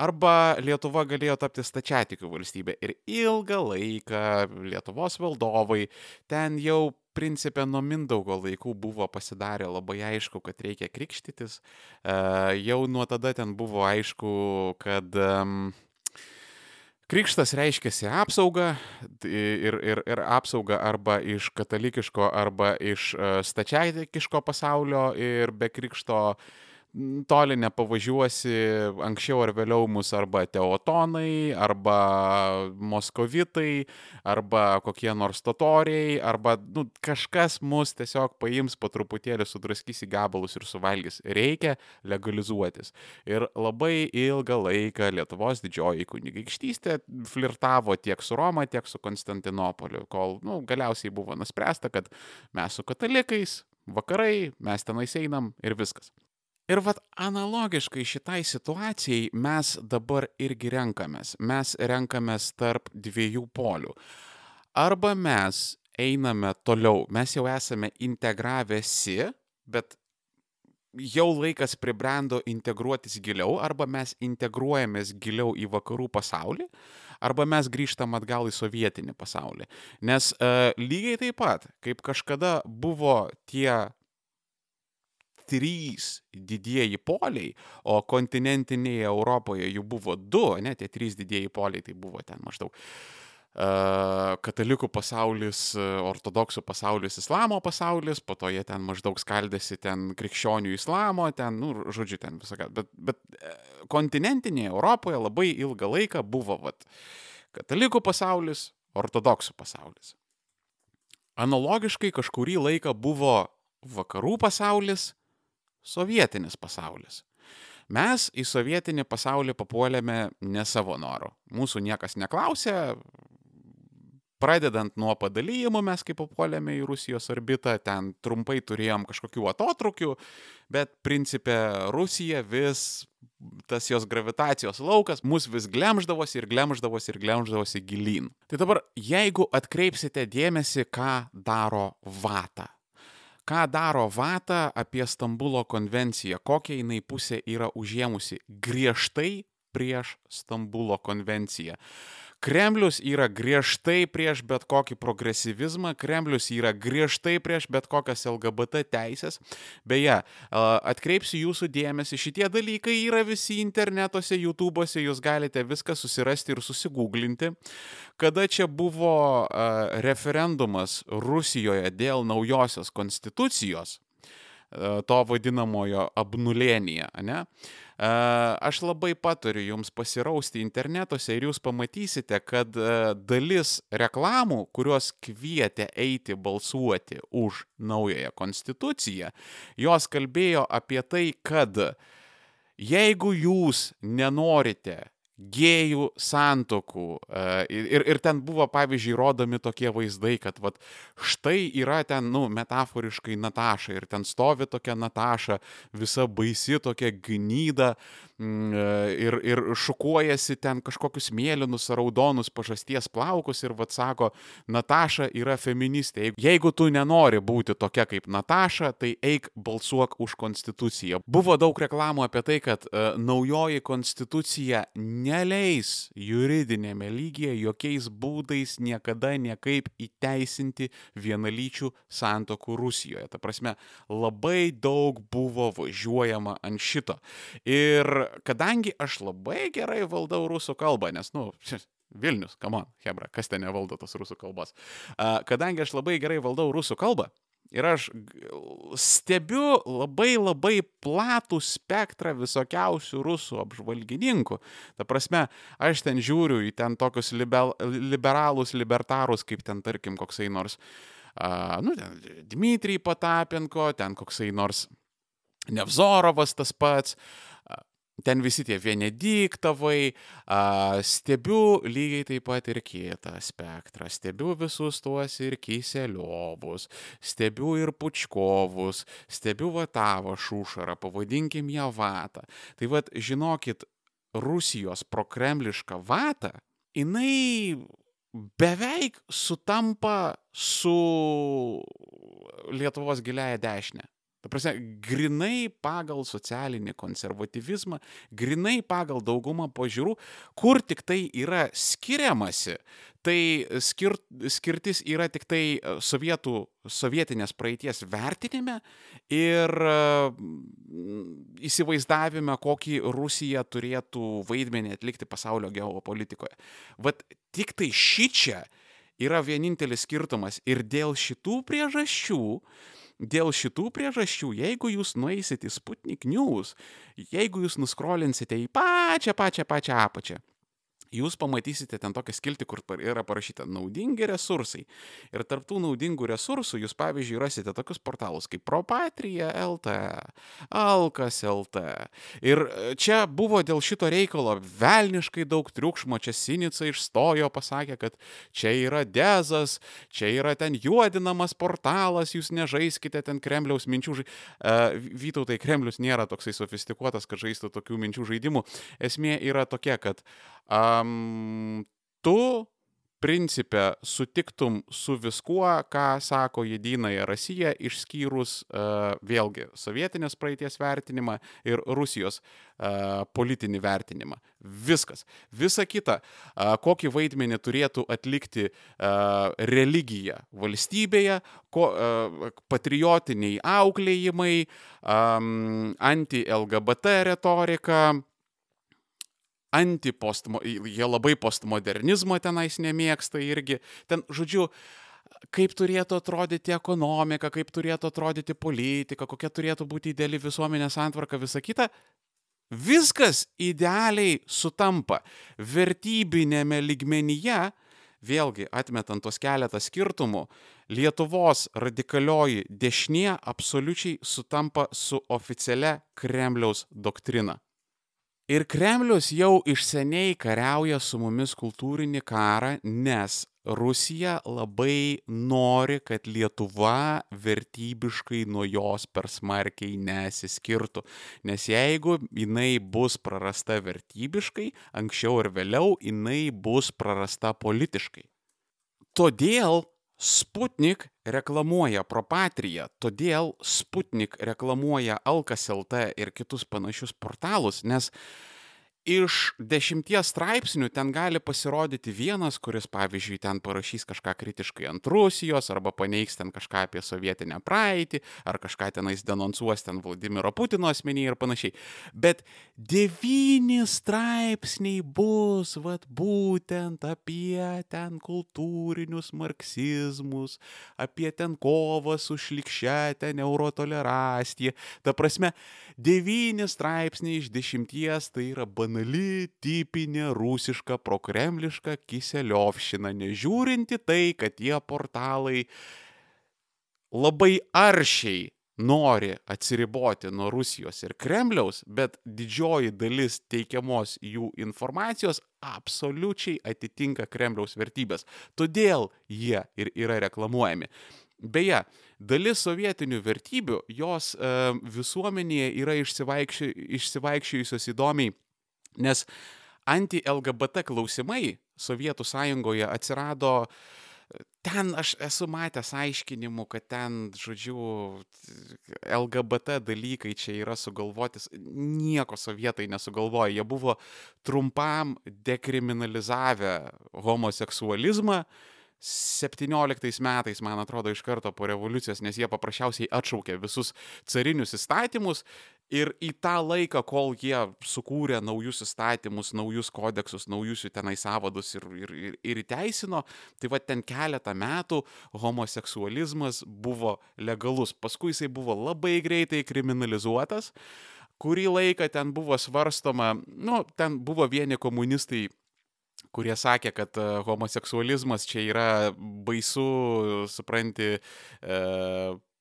arba Lietuva galėjo tapti stačiatikių valstybė. Ir ilgą laiką Lietuvos valdovai ten jau principė nuo Mindaugo laikų buvo pasidarę labai aišku, kad reikia krikštytis. Jau nuo tada ten buvo aišku, kad um, Krikštas reiškiasi apsaugą ir, ir, ir apsaugą arba iš katalikiško, arba iš stačiaitikiško pasaulio ir be krikšto uh, toli nepavažiuosi, anksčiau ar vėliau mus arba teotonai, arba moskovitai, arba kokie nors totoriai, arba nu, kažkas mus tiesiog paims po truputėlį, sudraskys į gabalus ir suvalgys. Reikia legalizuotis. Ir labai ilgą laiką Lietuvos didžioji kunigaikštystė flirtavo tiek su Roma, tiek su Konstantinopoliu, kol nu, galiausiai buvo nuspręsta, kad mes su katalikais, vakarai, mes tenais einam ir viskas. Ir vat analogiškai šitai situacijai mes dabar irgi renkamės. Mes renkamės tarp dviejų polių. Arba mes einame toliau, mes jau esame integravęsi, bet jau laikas pribrendo integruotis giliau, arba mes integruojamės giliau į vakarų pasaulį, arba mes grįžtam atgal į sovietinį pasaulį. Nes uh, lygiai taip pat, kaip kažkada buvo tie trys didieji poliai, o kontinentinėje Europoje jų buvo du, ne, tie trys didieji poliai, tai buvo ten maždaug katalikų pasaulis, ortodoksų pasaulis, islamo pasaulis, po to jie ten maždaug skaldėsi ten krikščionių islamo, ten, nu, žodžiu, ten visokia. Bet, bet e, kontinentinėje Europoje labai ilgą laiką buvo vat, katalikų pasaulis, ortodoksų pasaulis. Analogiškai kažkurį laiką buvo vakarų pasaulis, sovietinis pasaulis. Mes į sovietinį pasaulį papuolėme ne savo noru. Mūsų niekas neklausė, pradedant nuo padalyjimų mes kaip papuolėme į Rusijos orbitą, ten trumpai turėjom kažkokių atotrukių, bet principė Rusija vis, tas jos gravitacijos laukas, mus vis glemždavosi ir glemždavosi ir glemždavosi gilyn. Tai dabar, jeigu atkreipsite dėmesį, ką daro Vata, ką daro Vata apie Stambulo konvenciją, kokią jinai pusę yra užėmusi griežtai prieš Stambulo konvenciją. Kremlius yra griežtai prieš bet kokį progresyvizmą, Kremlius yra griežtai prieš bet kokias LGBT teisės. Beje, atkreipsiu jūsų dėmesį, šitie dalykai yra visi internetuose, YouTube'ose, jūs galite viską susirasti ir susigūglinti. Kada čia buvo referendumas Rusijoje dėl naujosios konstitucijos, to vadinamojo abnulėnyje, ne? Aš labai patariu jums pasirausti internetuose ir jūs pamatysite, kad dalis reklamų, kurios kvietė eiti balsuoti už naująją konstituciją, jos kalbėjo apie tai, kad jeigu jūs nenorite gėjų santokų. Ir, ir ten buvo, pavyzdžiui, rodomi tokie vaizdai, kad vat, štai yra ten, nu, metaforiškai Nataša ir ten stovi tokia Nataša, visa baisi tokia gnyda, ir, ir šukuojasi ten kažkokius mėlynus ar raudonus pažasties plaukus ir vad sako, Nataša yra feministė. Jeigu tu nenori būti tokia kaip Nataša, tai eik balsuok už konstituciją. Buvo daug reklamų apie tai, kad uh, naujoji konstitucija neleis juridinėme lygyje jokiais būdais niekada niekaip įteisinti vienalyčių santokų Rusijoje. Ta prasme, labai daug buvo važiuojama ant šito. Ir kadangi aš labai gerai valdau rusų kalbą, nes, nu, Vilnius, kamon, Hebra, kas ten nevaldo tos rusų kalbos. Kadangi aš labai gerai valdau rusų kalbą, Ir aš stebiu labai labai platų spektrą visokiausių rusų apžvalgininkų. Ta prasme, aš ten žiūriu į ten tokius liber, liberalus, libertarus, kaip ten, tarkim, koksai nors, uh, nu, ten Dmitrijai Patapenko, ten koksai nors Nevzorovas tas pats, ten visi tie Venediktavai, stebiu lygiai taip pat ir kitą spektrą, stebiu visus tuos ir Kiseliovus, stebiu ir Pučkovus, stebiu Vatavo Šušarą, pavadinkim ją Vatą. Tai vad, žinokit, Rusijos prokremliška Vata, jinai beveik sutampa su Lietuvos giliaja dešinė. Ta prasme, grinai pagal socialinį konservatyvizmą, grinai pagal daugumą požiūrų, kur tik tai yra skiriamasi, tai skir, skirtis yra tik tai e, sovietų, sovietinės praeities vertinime ir mm, įsivaizdavime, kokį Rusija turėtų vaidmenį atlikti pasaulio geopolitikoje. Vat tik tai ši čia yra vienintelis skirtumas ir dėl šitų priežasčių Dėl šitų priežasčių, jeigu jūs nueisit į Sputnik News, jeigu jūs nuskrolinsite į pačią, pačią, pačią apačią, jūs pamatysite ten tokią skiltį, kur yra parašyta naudingi resursai. Ir tarptų naudingų resursų jūs, pavyzdžiui, rasite tokius portalus kaip Propatrija LT, Alkas LT. Ir e, čia buvo dėl šito reikalo velniškai daug triukšmo, čia Sinica išstojo, pasakė, kad čia yra dezas, čia yra ten juodinamas portalas, jūs nežaiskite ten Kremliaus minčių. Žai... Uh, Vytautai, Kremlius nėra toksai sofistikuotas, kad žaistų tokių minčių žaidimų. Esmė yra tokia, kad um, tu principė sutiktum su viskuo, ką sako Jedinaja Rasija, išskyrus uh, vėlgi sovietinės praeities vertinimą ir Rusijos uh, politinį vertinimą. Viskas. Visa kita, uh, kokį vaidmenį turėtų atlikti uh, religija valstybėje, ko, uh, patriotiniai auklėjimai, um, anti-LGBT retorika, antipostmo, jie labai postmodernizmo tenais nemėgsta irgi. Ten, žodžiu, kaip turėtų atrodyti ekonomika, kaip turėtų atrodyti politika, kokia turėtų būti ideali visuomenės santvarka, visa kita. Viskas idealiai sutampa. Vertybinėme ligmenyje, vėlgi atmetant tos keletą skirtumų, Lietuvos radikalioji dešinė absoliučiai sutampa su oficialia Kremliaus doktrina. Ir Kremlius jau iš seniai kariauja su mumis kultūrinį karą, nes Rusija labai nori, kad Lietuva vertybiškai nuo jos per smarkiai nesiskirtų. Nes jeigu jinai bus prarasta vertybiškai, anksčiau ir vėliau jinai bus prarasta politiškai. Todėl Sputnik reklamuoja Propatriją, todėl Sputnik reklamuoja Alkas LT ir kitus panašius portalus, nes iš dešimties straipsnių ten gali pasirodyti vienas, kuris, pavyzdžiui, ten parašys kažką kritiškai ant Rusijos, arba paneigs ten kažką apie sovietinę praeitį, ar kažką tenais denonsuos ten Vladimiro Putino asmenį ir panašiai. Bet devyni straipsniai bus, vad, būtent apie ten kultūrinius marksizmus, apie ten kovą su šlikščia, ten eurotoleracija. Ta prasme, devyni straipsniai iš dešimties tai yra banalybė banali, tipinė rusiška prokremliška kiseliovšina, nežiūrinti tai, kad tie portalai labai aršiai nori atsiriboti nuo Rusijos ir Kremliaus, bet didžioji dalis teikiamos jų informacijos absoliučiai atitinka Kremliaus vertybės. Todėl jie ir yra reklamuojami. Beje, dalis sovietinių vertybių jos e, visuomenėje yra išsivaikšči, išsivaikščiojusios įdomiai, nes anti-LGBT klausimai Sovietų sąjungoje atsirado ten aš esu matęs aiškinimų, kad ten, žodžiu, LGBT dalykai čia yra sugalvotis. Nieko sovietai nesugalvojo. Jie buvo trumpam dekriminalizavę homoseksualizmą, 17 metais, man atrodo, iš karto po revoliucijos, nes jie paprasčiausiai atšaukė visus carinius įstatymus ir į tą laiką, kol jie sukūrė naujus įstatymus, naujus kodeksus, naujus jų tenai savadus ir, ir, ir, ir įteisino, tai va ten keletą metų homoseksualizmas buvo legalus. Paskui jisai buvo labai greitai kriminalizuotas kurį laiką ten buvo svarstoma, nu, ten buvo vieni komunistai kurie sakė, kad e, homoseksualizmas čia yra baisu, supranti, e,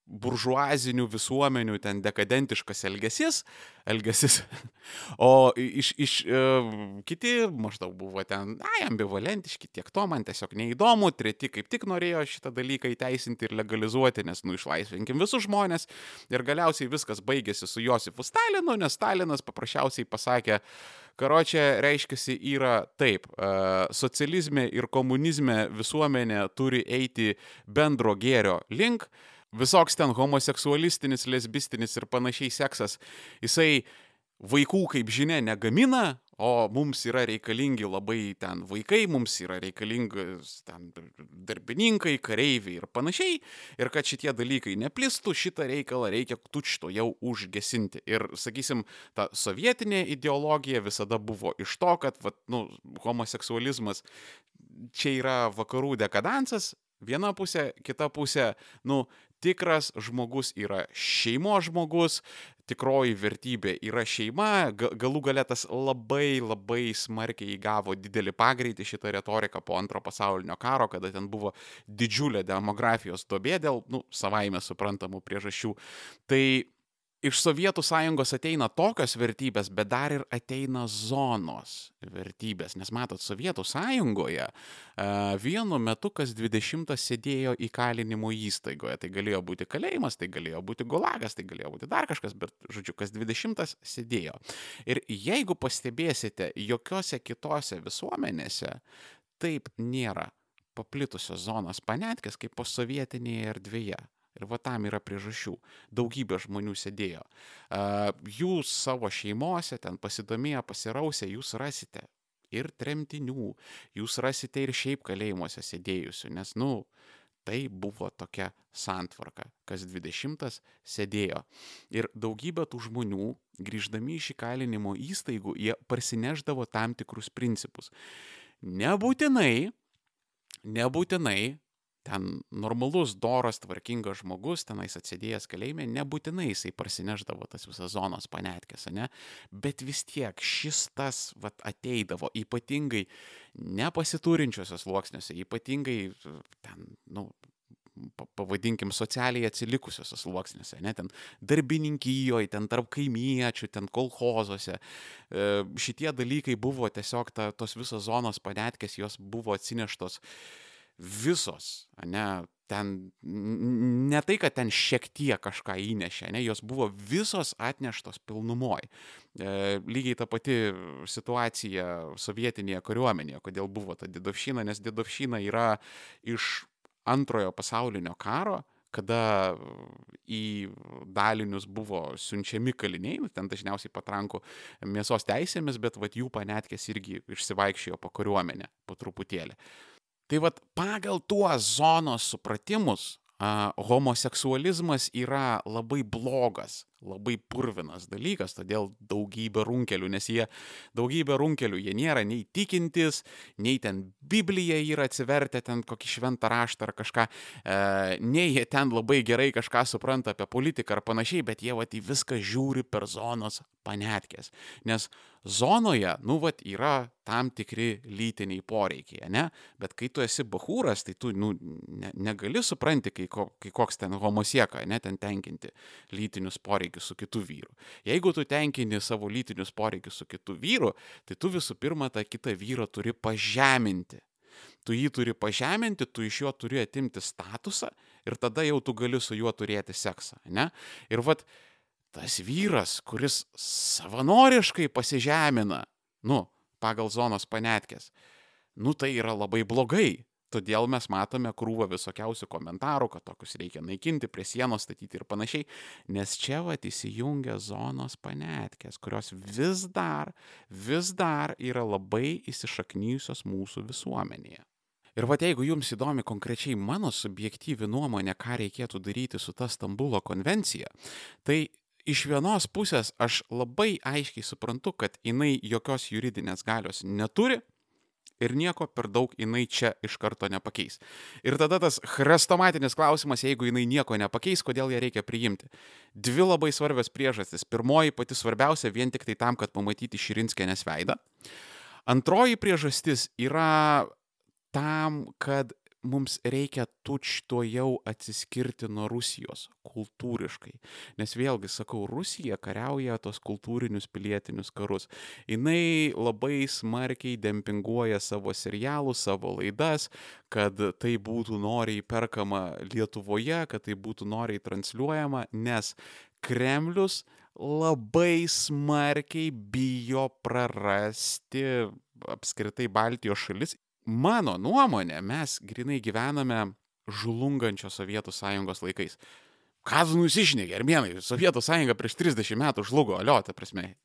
buržuazinių visuomenių ten dekadentiškas elgesys, elgesys. O iš, iš e, kiti maždaug buvo ten, ai, ambivalentiški, tiek to man tiesiog neįdomu, treti kaip tik norėjo šitą dalyką įteisinti ir legalizuoti, nes nu išlaisvinkim visus žmonės. Ir galiausiai viskas baigėsi su Josifu Stalinu, nes Stalinas paprasčiausiai pasakė, Karočią reiškia yra taip, e, socializme ir komunizme visuomenė turi eiti bendro gėrio link, visoks ten homoseksualistinis, lesbistinis ir panašiai seksas, jisai vaikų, kaip žinia, negamina, o mums yra reikalingi labai ten vaikai, mums yra reikalingi ten darbininkai, kareiviai ir panašiai. Ir kad šitie dalykai neplistų, šitą reikalą reikia tučto jau užgesinti. Ir, sakysim, ta sovietinė ideologija visada buvo iš to, kad, vat, nu, homoseksualizmas čia yra vakarų dekadansas, viena pusė, kita pusė, nu, tikras žmogus yra šeimos žmogus, tikroji vertybė yra šeima, galų gale tas labai labai smarkiai įgavo didelį pagreitį šitą retoriką po antro pasaulinio karo, kada ten buvo didžiulė demografijos dobė dėl, nu, savaime suprantamų priežasčių. Tai iš Sovietų sąjungos ateina tokios vertybės, bet dar ir ateina zonos vertybės. Nes matot, Sovietų sąjungoje vienu metu kas 20 sėdėjo įkalinimo įstaigoje. Tai galėjo būti kalėjimas, tai galėjo būti gulagas, tai galėjo būti dar kažkas, bet, žodžiu, kas 20 sėdėjo. Ir jeigu pastebėsite, jokiose kitose visuomenėse taip nėra paplitusios zonos panetkės kaip posovietinėje erdvėje. Ir va tam yra priežasčių. Daugybė žmonių sėdėjo. Jūs savo šeimose, ten pasidomėję, pasirausę, jūs rasite ir tremtinių, jūs rasite ir šiaip kalėjimuose sėdėjusių, nes, nu, tai buvo tokia santvarka, kas dvidešimtas sėdėjo. Ir daugybė tų žmonių, grįždami iš įkalinimo įstaigų, jie parsineždavo tam tikrus principus. Nebūtinai, nebūtinai ten normalus, doras, tvarkingas žmogus, tenais atsėdėjęs kalėjime, nebūtinai jisai parsineždavo tas visas zonos panetkės, ne? Bet vis tiek šis tas vat, ateidavo ypatingai nepasiturinčiosios sluoksniuose, ypatingai ten, nu, pavadinkim, socialiai atsilikusiuose sluoksniuose, ne, ten darbininkijoje, ten tarp kaimiečių, ten kolhozuose. E, šitie dalykai buvo tiesiog ta, tos visos zonos panetkės, jos buvo atsineštos visos, ne, ten ne tai, kad ten šiek tiek kažką įnešė, ne, jos buvo visos atneštos pilnumoj. E, lygiai ta pati situacija sovietinėje kariuomenėje, kodėl buvo ta didovšina, nes didovšina yra iš antrojo pasaulinio karo, kada į dalinius buvo siunčiami kaliniai, nu, ten dažniausiai patrankų mėsos teisėmis, bet vat jų panetkės irgi išsivaikščiojo po kariuomenę po truputėlį. Tai vad pagal tuos zonos supratimus a, homoseksualizmas yra labai blogas, labai purvinas dalykas, todėl daugybė runkelių, nes jie daugybė runkelių, jie nėra nei tikintis, nei ten Bibliją yra atsivertę, ten kokį šventą raštą ar kažką, e, nei jie ten labai gerai kažką supranta apie politiką ar panašiai, bet jie vat į viską žiūri per zonos panetkės. Nes zonoje, nu, vat, yra tam tikri lytiniai poreikiai, ne? Bet kai tu esi bahūras, tai tu, nu, ne, negali supranti, kai, ko, kai koks ten homosieka, ne, ten tenkinti lytinius poreikius su kitu vyru. Jeigu tu tenkini savo lytinius poreikius su kitu vyru, tai tu visų pirma tą kitą vyrą turi pažeminti. Tu jį turi pažeminti, tu iš jo turi atimti statusą ir tada jau tu gali su juo turėti seksą, ne? Ir vat tas vyras, kuris savanoriškai pasižemina, nu, pagal zonos panetkės, nu tai yra labai blogai. Todėl mes matome krūvą visokiausių komentarų, kad tokius reikia naikinti, prie sienos statyti ir panašiai, nes čia vat įsijungia zonos panetkės, kurios vis dar, vis dar yra labai įsišaknyjusios mūsų visuomenėje. Ir va jeigu jums įdomi konkrečiai mano subjektyvi nuomonė, ką reikėtų daryti su ta Stambulo konvencija, tai iš vienos pusės aš labai aiškiai suprantu, kad jinai jokios juridinės galios neturi, ir nieko per daug jinai čia iš karto nepakeis. Ir tada tas chrestomatinis klausimas, jeigu jinai nieko nepakeis, kodėl ją reikia priimti. Dvi labai svarbios priežastys. Pirmoji pati svarbiausia vien tik tai tam, kad pamatyti Širinskienės veidą. Antroji priežastis yra tam, kad mums reikia tučto jau atsiskirti nuo Rusijos kultūriškai. Nes vėlgi sakau, Rusija kariauja tos kultūrinius pilietinius karus. Jis labai smarkiai dempinguoja savo serialus, savo laidas, kad tai būtų noriai perkama Lietuvoje, kad tai būtų noriai transliuojama, nes Kremlius labai smarkiai bijo prarasti apskritai Baltijos šalis mano nuomonė, mes grinai gyvename žlungančios Sovietų sąjungos laikais. Ką tu nusišnegi, armėnai, Sovietų sąjunga prieš 30 metų žlugo, alio, ta prasme,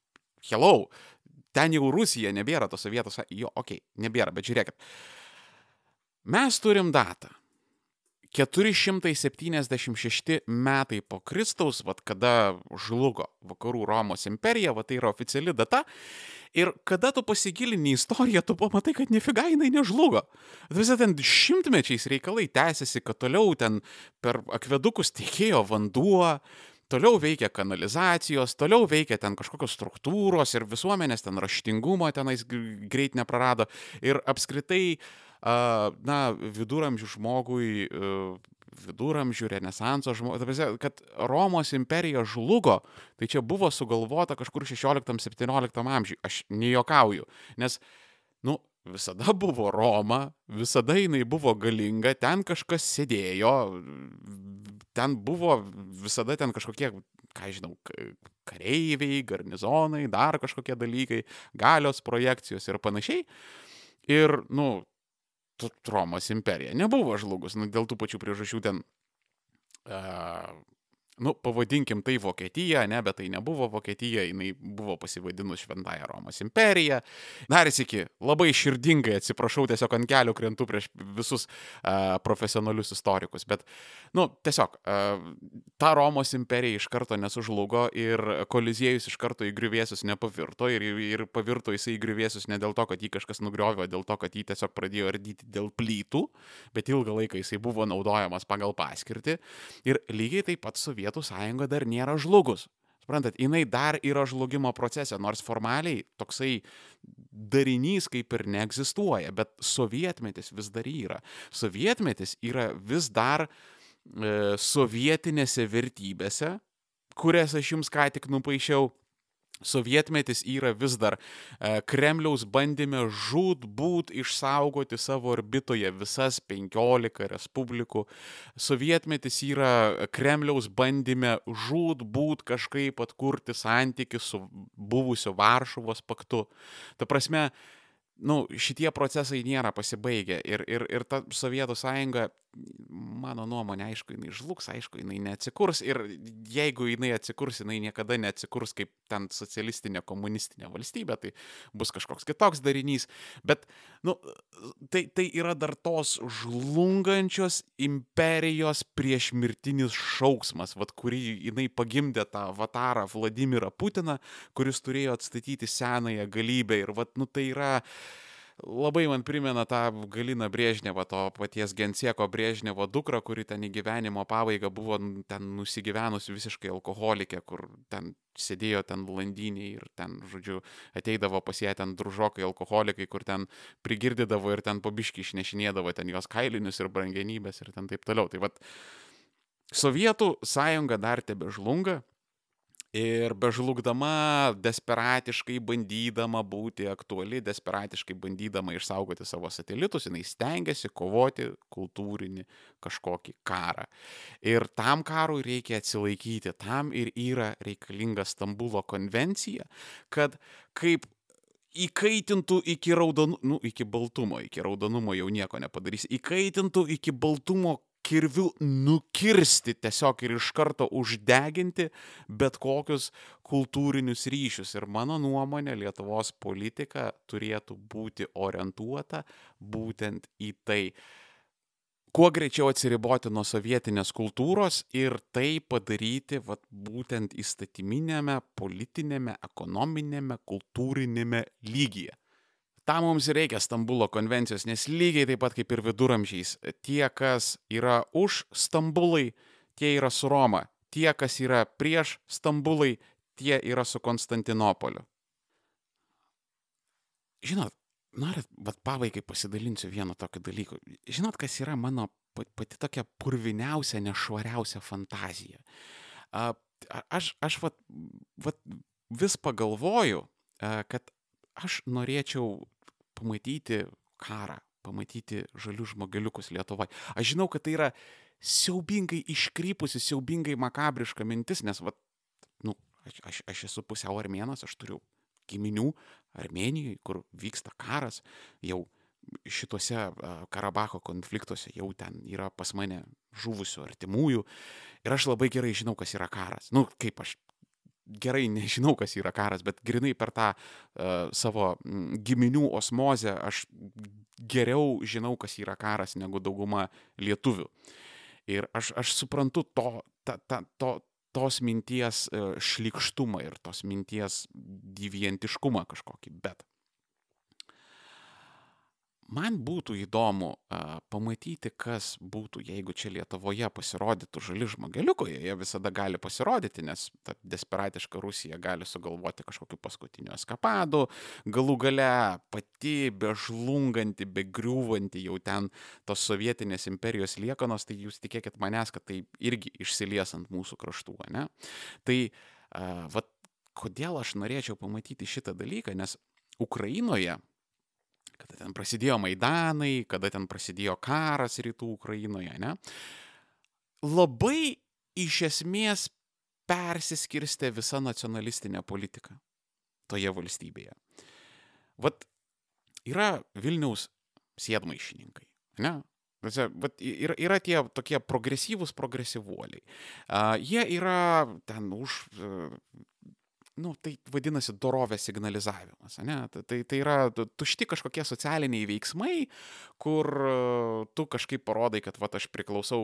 hello, ten jau Rusija nebėra tos Sovietų sąjungos, jo, okei, okay, nebėra, bet žiūrėkit. Mes turim datą. 476 metai po Kristaus, vad kada žlugo vakarų Romos imperija, vad tai yra oficiali data. Ir kada tu pasigilini istoriją, tu pamatai, kad nefiga jinai nežlugo. Visą ten šimtmečiais reikalai tęsiasi, kad toliau ten per akvedukus tekėjo vanduo, toliau veikia kanalizacijos, toliau veikia ten kažkokios struktūros ir visuomenės ten raštingumo tenais greit neprarado. Ir apskritai, na, viduramžių žmogui viduramžių, renesanso žmonės, kad Romos imperija žlugo, tai čia buvo sugalvota kažkur 16-17 amžiui. Aš nejokauju, nes, nu, visada buvo Roma, visada jinai buvo galinga, ten kažkas sėdėjo, ten buvo visada ten kažkokie, ką žinau, kareiviai, garnizonai, dar kažkokie dalykai, galios projekcijos ir panašiai. Ir, nu, Romos imperija nebuvo žlugus, nu, dėl tų pačių priežasčių ten, nu, pavadinkim tai Vokietija, ne, bet tai nebuvo Vokietija, jinai buvo pasivadinus Šventąją Romos imperiją. Dar įsiki, labai širdingai atsiprašau, tiesiog ant kelių krentu prieš visus uh, profesionalius istorikus, bet, nu, tiesiog, uh, ta Romos imperija iš karto nesužlugo ir koliziejus iš karto į grįvėsius nepavirto ir, ir pavirto jisai į grįvėsius ne dėl to, kad jį kažkas nugriovė, dėl to, kad jį tiesiog pradėjo ardyti dėl plytų, bet ilgą laiką jisai buvo naudojamas pagal paskirtį ir lygiai taip pat sovietų Sovietų sąjunga dar nėra žlugus. Suprantat, jinai dar yra žlugimo procese, nors formaliai toksai darinys kaip ir neegzistuoja, bet sovietmetis vis dar yra. Sovietmetis yra vis dar e, sovietinėse vertybėse, kurias aš jums ką tik nupaišiau, Sovietmetis yra vis dar e, Kremliaus bandyme žud būt išsaugoti savo orbitoje visas 15 respublikų. Sovietmetis yra Kremliaus bandyme žud būt kažkaip atkurti santykių su buvusio Varšuvos paktu. Ta prasme, nu, šitie procesai nėra pasibaigę. Ir, ir, ir ta Sovietų sąjunga mano nuomonė, aišku, jinai žlugs, aišku, jinai neatsikurs. Ir jeigu jinai atsikurs, jinai niekada neatsikurs kaip ten socialistinė komunistinė valstybė, tai bus kažkoks kitoks darinys, bet, nu, tai, tai yra dar tos žlungančios imperijos priešmirtinis šauksmas, vad kurį jinai pagimdė tą avatarą Vladimirą Putiną, kuris turėjo atstatyti senąją galybę. Ir, vad, nu, tai yra labai man primena tą Galiną Brėžnevą, to paties Gensieko Brėžnevo dukrą, kuri ten į gyvenimo pabaigą buvo ten nusigyvenusi visiškai alkoholikė, kur ten sėdėjo ten landiniai ir ten, žodžiu, ateidavo pas ją ten družokai alkoholikai, kur ten prigirdydavo ir ten pabiški išnešinėdavo ten jos kailinius ir brangenybės ir ten taip toliau. Tai vad, Sovietų sąjunga dar tebe žlunga, Ir bežlugdama, desperatiškai bandydama būti aktuali, desperatiškai bandydama išsaugoti savo satelitus, jinai stengiasi kovoti kultūrinį kažkokį karą. Ir tam karui reikia atsilaikyti, tam ir yra reikalinga Stambulo konvencija, kad kaip įkaitintų iki raudonų, nu, iki baltumo, iki raudonumo jau nieko nepadarys, įkaitintų iki baltumo kirviu nukirsti tiesiog ir iš karto uždeginti bet kokius kultūrinius ryšius. Ir mano nuomonė, Lietuvos politika turėtų būti orientuota būtent į tai kuo greičiau atsiriboti nuo sovietinės kultūros ir tai padaryti vat, būtent įstatyminėme, politinėme, ekonominėme, kultūrinėme lygyje. Tam mums reikia Stambulo konvencijos, nes lygiai taip pat kaip ir viduramžiais, tie, kas yra už Stambulai, tie yra su Roma, tie, kas yra prieš Stambulai, tie yra su Konstantinopoliu. Žinot, norit, bet pabaigai pasidalinsiu vienu tokiu dalyku. Žinot, kas yra mano pati tokia purviniausia, nešvariausia fantazija. Aš, aš vat, vat vis pagalvoju, kad aš norėčiau pamatyti karą, pamatyti žalius žmogeliukus Lietuvoje. Aš žinau, kad tai yra siaubingai iškrypusi, siaubingai makabriška mintis, nes, va, nu, aš, aš, aš esu pusiau armėnas, aš turiu giminių Armenijoje, kur vyksta karas, jau šituose Karabacho konfliktuose jau ten yra pas mane žuvusių artimųjų ir aš labai gerai žinau, kas yra karas. Nu, kaip aš gerai nežinau, kas yra karas, bet grinai per tą uh, savo giminių osmozę aš geriau žinau, kas yra karas negu dauguma lietuvių. Ir aš, aš suprantu to, ta, ta, to, tos minties uh, šlikštumą ir tos minties divientiškumą kažkokį, bet man būtų įdomu a, pamatyti, kas būtų, jeigu čia Lietuvoje pasirodytų žali žmogeliukai, jie visada gali pasirodyti, nes ta desperatiška Rusija gali sugalvoti kažkokiu paskutiniu eskapadu, galų gale pati bežlunganti, begriūvanti jau ten tos sovietinės imperijos liekanos, tai jūs tikėkit manęs, kad tai irgi išsilies ant mūsų kraštų, ne? Tai, a, vat, kodėl aš norėčiau pamatyti šitą dalyką, nes Ukrainoje kada ten prasidėjo Maidanai, kada ten prasidėjo karas rytų Ukrainoje, ne? Labai iš esmės persiskirstė visa nacionalistinė politika toje valstybėje. Vat yra Vilniaus sėdmaišininkai, ne? Vat yra, yra tie tokie progresyvūs progresyvuoliai. Uh, jie yra ten už uh, nu, tai vadinasi dorovės signalizavimas. Ne? Tai, tai yra tušti kažkokie socialiniai veiksmai, kur tu kažkaip parodai, kad vat, aš priklausau,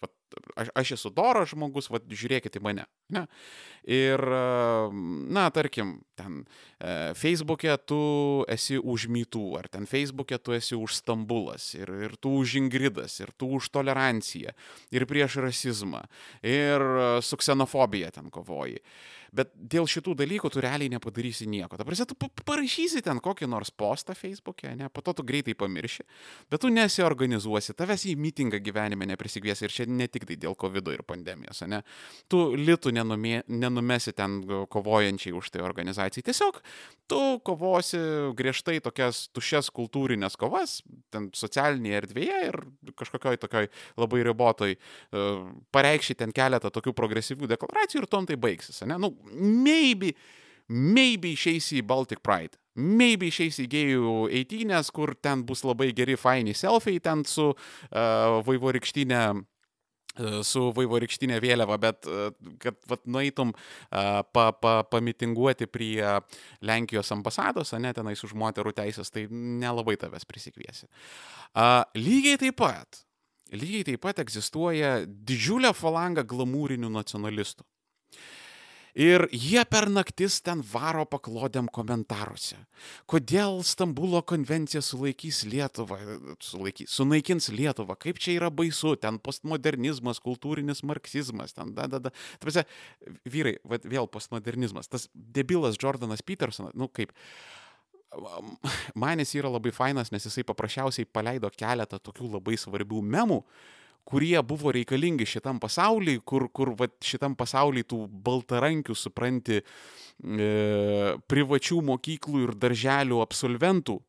vat, aš, aš esu doras žmogus, vat, žiūrėkite į mane. Ne? Ir, na, tarkim, ten e, Facebook'e tu esi už mytų, ar ten Facebook'e tu esi už Stambulas, ir, ir tu už Ingridas, ir tu už toleranciją, ir prieš rasizmą, ir su ksenofobija ten kovoji. Bet dėl šitų dalykų tu realiai nepadarysi nieko. Ta prasme, tu parašysi ten kokį nors postą Facebook'e, ne, po to tu greitai pamirši, bet tu nesiorganizuosi, tavęs į mitingą gyvenime neprisigviesi ir čia ne tik tai dėl COVID ir pandemijos, ne. Tu litų nenumė, nenumesi ten kovojančiai už tai organizacijai. Tiesiog tu kovosi griežtai tokias tušias kultūrinės kovas, ten socialinėje erdvėje ir kažkokioj tokioj labai ribotoj, uh, pareikšti ten keletą tokių progresyvių deklaracijų ir tom tai baigsis, ne. Nu, maybe, maybe išeisi į Baltic Pride. Maybe išeisi į gėjų eitynės, kur ten bus labai geri faini selfiai ten su uh, vaivorykštinė su vaivorykštinė vėliava, bet kad vat, nueitum pa, pa, pamitinguoti prie Lenkijos ambasados, ne tenais už moterų teisės, tai nelabai tavęs prisikviesi. Lygiai taip pat, lygiai taip pat egzistuoja didžiulė falanga glamūrinių nacionalistų. Ir jie per naktis ten varo paklodėm komentaruose. Kodėl Stambulo konvencija sulaikys Lietuvą, sulaikys, sunaikins Lietuvą, kaip čia yra baisu, ten postmodernizmas, kultūrinis marksizmas, ten da, da, da. Tarsi, vyrai, va, vėl postmodernizmas. Tas debilas Jordanas Petersonas, nu kaip, man jis yra labai fainas, nes jisai paprasčiausiai paleido keletą tokių labai svarbių memų, kurie buvo reikalingi šitam pasauliui, kur, kur va, šitam pasauliui tų baltarankių, supranti, e, privačių mokyklų ir darželių absolventų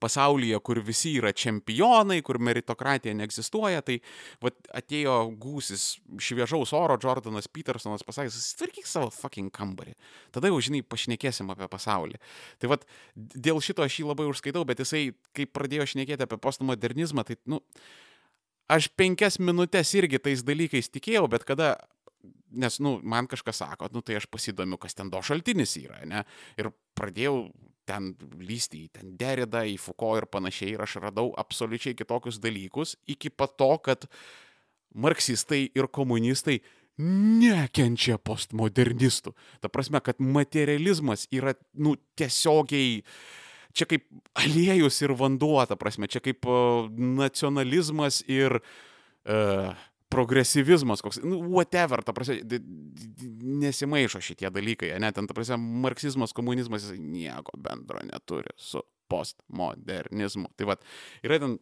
pasaulyje, kur visi yra čempionai, kur meritokratija neegzistuoja, tai vat, atėjo gūsis šviežaus oro, Jordanas Petersonas pasakė, susitvarkyk savo fucking kambarį. Tada jau, žinai, pašnekėsim apie pasaulį. Tai vat, dėl šito aš jį labai užskaitau, bet jisai, kai pradėjo šnekėti apie postmodernizmą, tai, nu, aš penkias minutės irgi tais dalykais tikėjau, bet kada nes, nu, man kažkas sako, nu, tai aš pasidomiu, kas ten do šaltinis yra, ne? Ir pradėjau ten lysti į ten Deridą, į Foucault ir panašiai, ir aš radau absoliučiai kitokius dalykus, iki pat to, kad marksistai ir komunistai nekenčia postmodernistų. Ta prasme, kad materializmas yra, nu, tiesiogiai čia kaip aliejus ir vanduo, ta prasme, čia kaip nacionalizmas ir uh, progresyvizmas, koks, nu, whatever, ta prasme, nesimaišo šitie dalykai, ne, ten, ta prasme, marksizmas, komunizmas, nieko bendro neturi su postmodernizmu. Tai vad, yra ten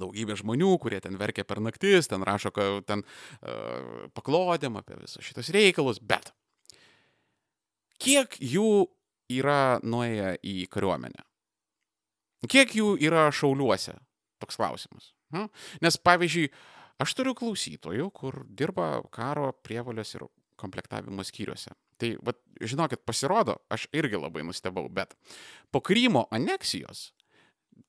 daugybė žmonių, kurie ten verkia per naktis, ten rašo, kad ten uh, paklodėm apie visus šitos reikalus, bet kiek jų yra nuėję į kariuomenę? Kiek jų yra šauliuose? Toks klausimas. Hm? Nes pavyzdžiui, uh, Aš turiu klausytojų, kur dirba karo prievalės ir komplektavimo skyriuose. Tai, va, žinokit, pasirodo, aš irgi labai nustebau, bet po Krymo aneksijos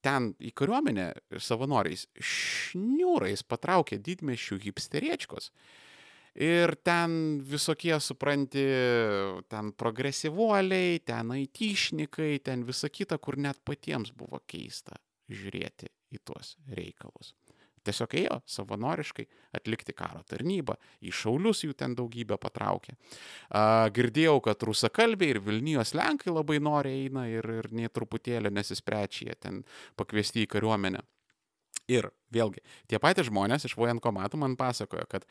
ten į kariuomenę savanoriais šniūrais patraukė didmešių hipsteriečkos. Ir ten visokie, supranti, ten progresyvuoliai, ten aitišnikai, ten visa kita, kur net patiems buvo keista žiūrėti į tuos reikalus. Tiesiog ėjo savanoriškai atlikti karo tarnybą, į šaulius jų ten daugybę patraukė. A, girdėjau, kad rusakalbiai ir Vilnijos Lenkai labai nori eina ir, ir nei truputėlį nesisprečia, ten pakviesti į kariuomenę. Ir vėlgi, tie patys žmonės iš vojenkomatų man pasakojo, kad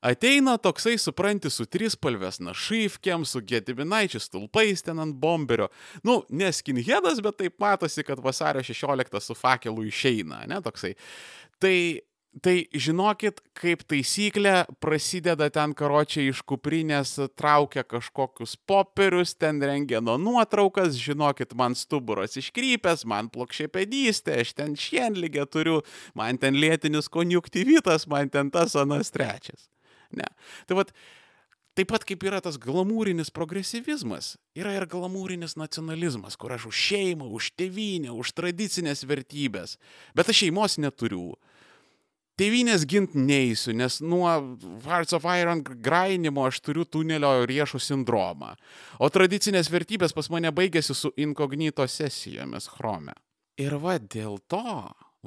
ateina toksai, supranti, su trispalvės našyvkiam, su gediminaičių stulpais ten ant bomberio. Nu, neskinhedas, bet taip matosi, kad vasario 16 su fakelu išeina, ne toksai. Tai, tai žinokit, kaip taisyklė, prasideda ten karočiai iš kuprinės, traukia kažkokius popierius, ten rengeno nuotraukas, žinokit, man stuburas iškrypęs, man plokščiapėdystė, aš ten šienlygę turiu, man ten lėtinis konjunktyvitas, man ten tas anas trečias. Ne. Tai vad, Taip pat kaip yra tas glamūrinis progresyvizmas, yra ir glamūrinis nacionalizmas, kur aš už šeimą, už tėvynę, už tradicinės vertybės, bet aš šeimos neturiu. Tėvynės gint neįsiu, nes nuo Hearts of Iron grainimo aš turiu tunelio riešų sindromą. O tradicinės vertybės pas mane baigėsi su inkognito sesijomis chrome. Ir va dėl to,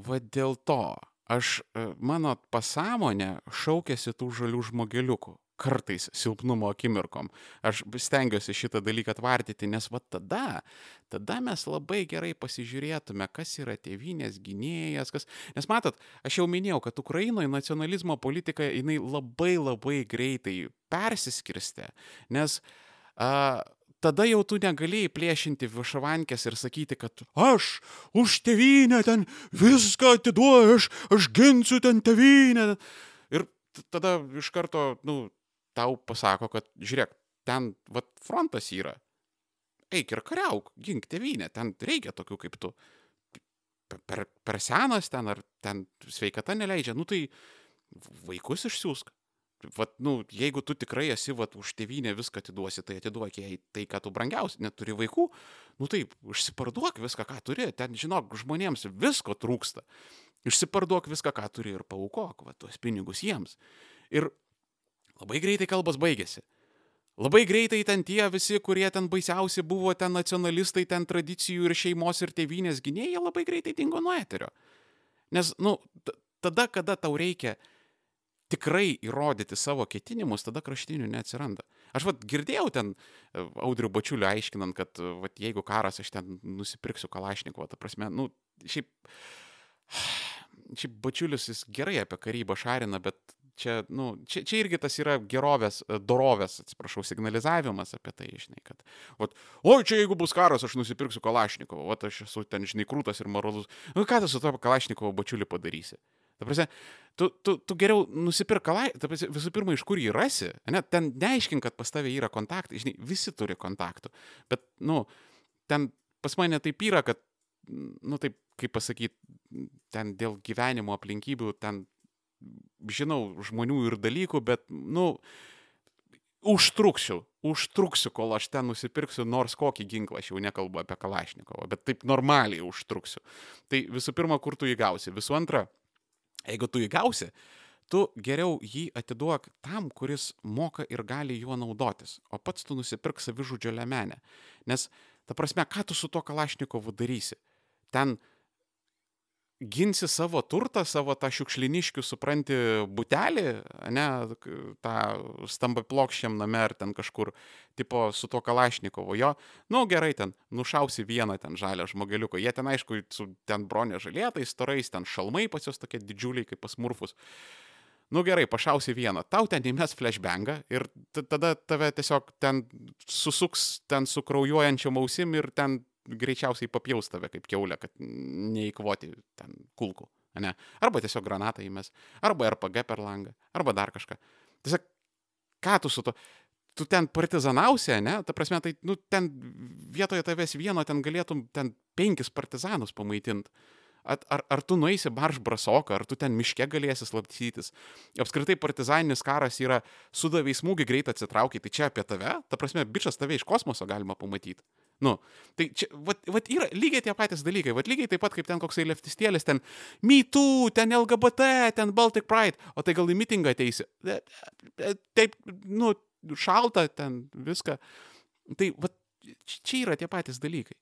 va dėl to, aš, e, mano pasąmonė šaukėsi tų žalių žmogeliukų kartais silpnumo akimirkom. Aš stengiuosi šitą dalyką tvardyti, nes va tada, tada mes labai gerai pasižiūrėtume, kas yra tėvynės gynėjas, kas... Nes matot, aš jau minėjau, kad Ukrainoje nacionalizmo politika, jinai labai labai greitai persiskirstė, nes a, tada jau tu negalėjai plėšinti višavankės ir sakyti, kad aš už tėvynę ten viską atiduoju, aš, aš ginsiu ten tėvynę. Ir tada iš karto, nu, tau pasako, kad žiūrėk, ten vat, frontas yra. Eik ir kariauk, gink tėvynę, ten reikia tokių kaip tu. Per, per senas ten ar ten sveikata neleidžia, nu tai vaikus išsiųsk. Vat, nu, jeigu tu tikrai esi vat, už tėvynę viską atiduosi, tai atiduok jai tai, ką tu brangiausi, neturi vaikų, nu taip, užsiparduok viską, ką turi, ten, žinok, žmonėms visko trūksta. Išsiparduok viską, ką turi ir paukok, va, tuos pinigus jiems. Ir Labai greitai kalbos baigėsi. Labai greitai ten tie visi, kurie ten baisiausi buvo, ten nacionalistai, ten tradicijų ir šeimos ir tėvynės gynėjai, labai greitai dingo nuo eterio. Nes, nu, tada, kada tau reikia tikrai įrodyti savo ketinimus, tada kraštinių neatsiranda. Aš vad girdėjau ten e, Audrių Bačiulį aiškinant, kad e, vat, jeigu karas, aš ten nusipirksiu Kalašnikovą, ta prasme, nu, šiaip, šiaip Bačiulis jis gerai apie karybą šarina, bet čia, nu, čia, čia irgi tas yra gerovės, e, dorovės, atsiprašau, signalizavimas apie tai, žinai, kad, vat, oi, čia jeigu bus karas, aš nusipirksiu Kalašnikovą, vat aš esu ten, žinai, krūtas ir moralus. Nu, ką tu su to Kalašnikovo bačiulį padarysi? Ta prasme, tu, tu, tu geriau nusipirk kalai, ta prasme, visų pirma, iš kur jį rasi, ne, ten neaiškink, kad pas tavę yra kontaktai, žinai, visi turi kontaktų, bet, nu, ten pas mane taip yra, kad, nu, taip, kaip pasakyti, ten dėl gyvenimo aplinkybių, ten žinau žmonių ir dalykų, bet, nu, užtruksiu, užtruksiu, kol aš ten nusipirksiu nors kokį ginklą, aš jau nekalbu apie Kalašnikovą, bet taip normaliai užtruksiu. Tai visų pirma, kur tu jį gausi. Visų antra, jeigu tu jį gausi, tu geriau jį atiduok tam, kuris moka ir gali juo naudotis, o pats tu nusipirk savižudžio lemenę. Nes, ta prasme, ką tu su tuo Kalašnikovu darysi? Ten ginsi savo turtą, savo tą šiukšliniškių, supranti, butelį, ne, tą stambą plokščiam name ar ten kažkur, tipo su to Kalašnikovu, jo, nu gerai, ten nušausi vieną ten žalę žmogeliuką, jie ten aišku, su ten bronė žalėtais, storais, ten šalmai pas juos tokie didžiuliai kaip pas murfus. Nu gerai, pašausi vieną, tau ten įmes flashbangą ir tada tave tiesiog ten susuks ten su kraujuojančiam ausim ir ten greičiausiai papjaus tave kaip keulę, kad neįkvoti ten kulkų. Ne? Arba tiesiog granatą įmes, arba RPG per langą, arba dar kažką. Tiesiog, ką tu su to, tu ten partizanausi, ne? Ta prasme, tai, nu, ten vietoje tavęs vieno ten galėtum ten penkis partizanus pamaitinti. Ar, ar, ar tu nueisi barš brasoką, ar tu ten miške galėsi slaptytis. Apskritai partizaninis karas yra sudavai smūgį greit atsitraukiai, tai čia apie tave, ta prasme, bičias tave iš kosmoso galima pamatyti. Nu, tai čia, vat, vat yra lygiai tie patys dalykai, vat lygiai taip pat kaip ten koksai leftistėlis, ten MeToo, ten LGBT, ten Baltic Pride, o tai gal į mitingą ateisi. E, e, taip, nu, šalta ten viską. Tai vat, čia yra tie patys dalykai.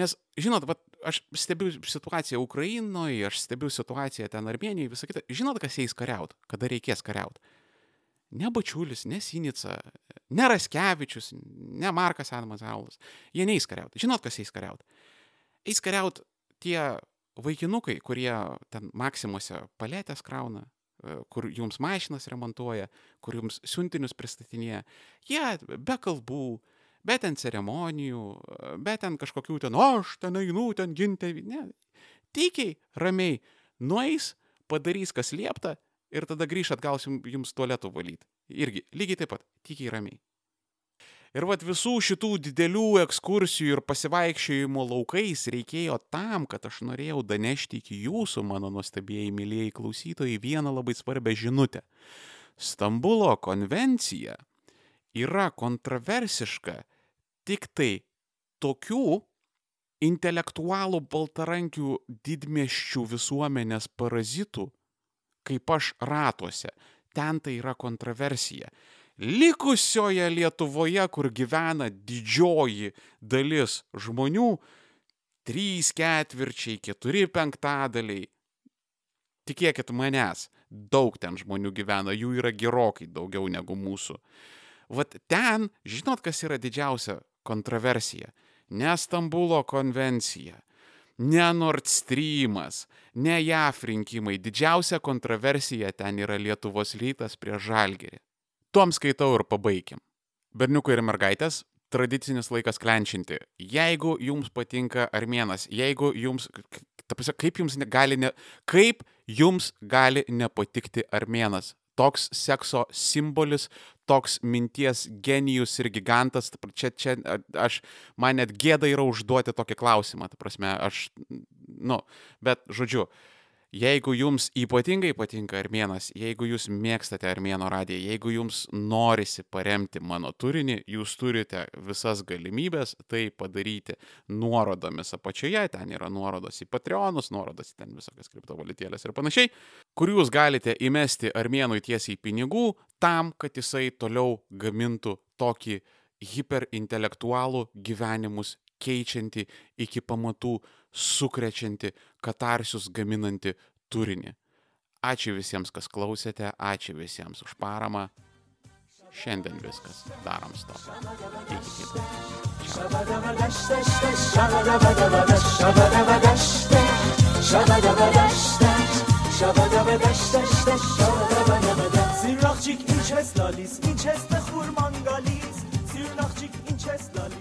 Nes, žinot, vat, aš stebiu situaciją Ukrainoje, aš stebiu situaciją ten Armenijoje, visą kitą. Žinot, kas eis kariaut, kada reikės kariaut ne Bačiulis, ne Sinica, ne Raskevičius, ne Markas Adamas Aulas. Jie neįs kariauti. Žinot, kas eis kariauti? Eis kariauti tie vaikinukai, kurie ten maksimuose palėtės krauna, e, kur jums mašinas remontuoja, kur jums siuntinius pristatinėja. Jie be kalbų, be ten ceremonijų, be ten kažkokių ten, o aš ten einu, ten ginti. Ne. Tykiai, ramiai, nueis, padarys kas liepta ir tada grįš atgal jums tualetų valyti. Irgi lygiai taip pat, tykiai ramiai. Ir vad visų šitų didelių ekskursijų ir pasivaikščiojimo laukais reikėjo tam, kad aš norėjau danešti iki jūsų, mano nuostabieji mylėjai klausytojai, vieną labai svarbę žinutę. Stambulo konvencija yra kontroversiška tik tai tokių intelektualų baltarankių didmeščių visuomenės parazitų, kaip aš ratuose. Ten tai yra kontroversija. Likusioje Lietuvoje, kur gyvena didžioji dalis žmonių, trys ketvirčiai, keturi penktadaliai, tikėkit manęs, daug ten žmonių gyvena, jų yra gerokai daugiau negu mūsų. Vat ten, žinot, kas yra didžiausia kontroversija? Ne Stambulo konvencija, ne Nord Streamas, ne JAF rinkimai. Didžiausia kontroversija ten yra Lietuvos rytas prieš žalgerį. Tuom skaitau ir pabaigiam. Berniukai ir mergaitės, tradicinis laikas klenčinti. Jeigu jums patinka armėnas, jeigu jums, tapasi, kaip jums gali, ne, kaip jums gali nepatikti armėnas, toks sekso simbolis, toks minties genijus ir gigantas, čia, čia aš, man net gėda yra užduoti tokį klausimą, ta prasme, aš, nu, bet žodžiu, uh, Jeigu jums ypatingai patinka armėnas, jeigu jūs mėgstate armėno radiją, jeigu jums norisi paremti mano turinį, jūs turite visas galimybės tai padaryti nuorodomis apačioje, ten yra nuorodos į Patreonus, nuorodos į ten visokias kriptovaliutėlės ir panašiai, kur jūs galite įmesti armėnui tiesiai pinigų tam, kad jisai toliau gamintų tokį hiperintelektualų gyvenimus keičianti iki pamatų, sukrečianti, katarsius gaminanti turinį. Ačiū visiems, kas klausėte, ačiū visiems už paramą. Šiandien viskas. Darom stop. Sirnakçık inçes lalis, inçes de hurmangalis, sirnakçık inçes lalis.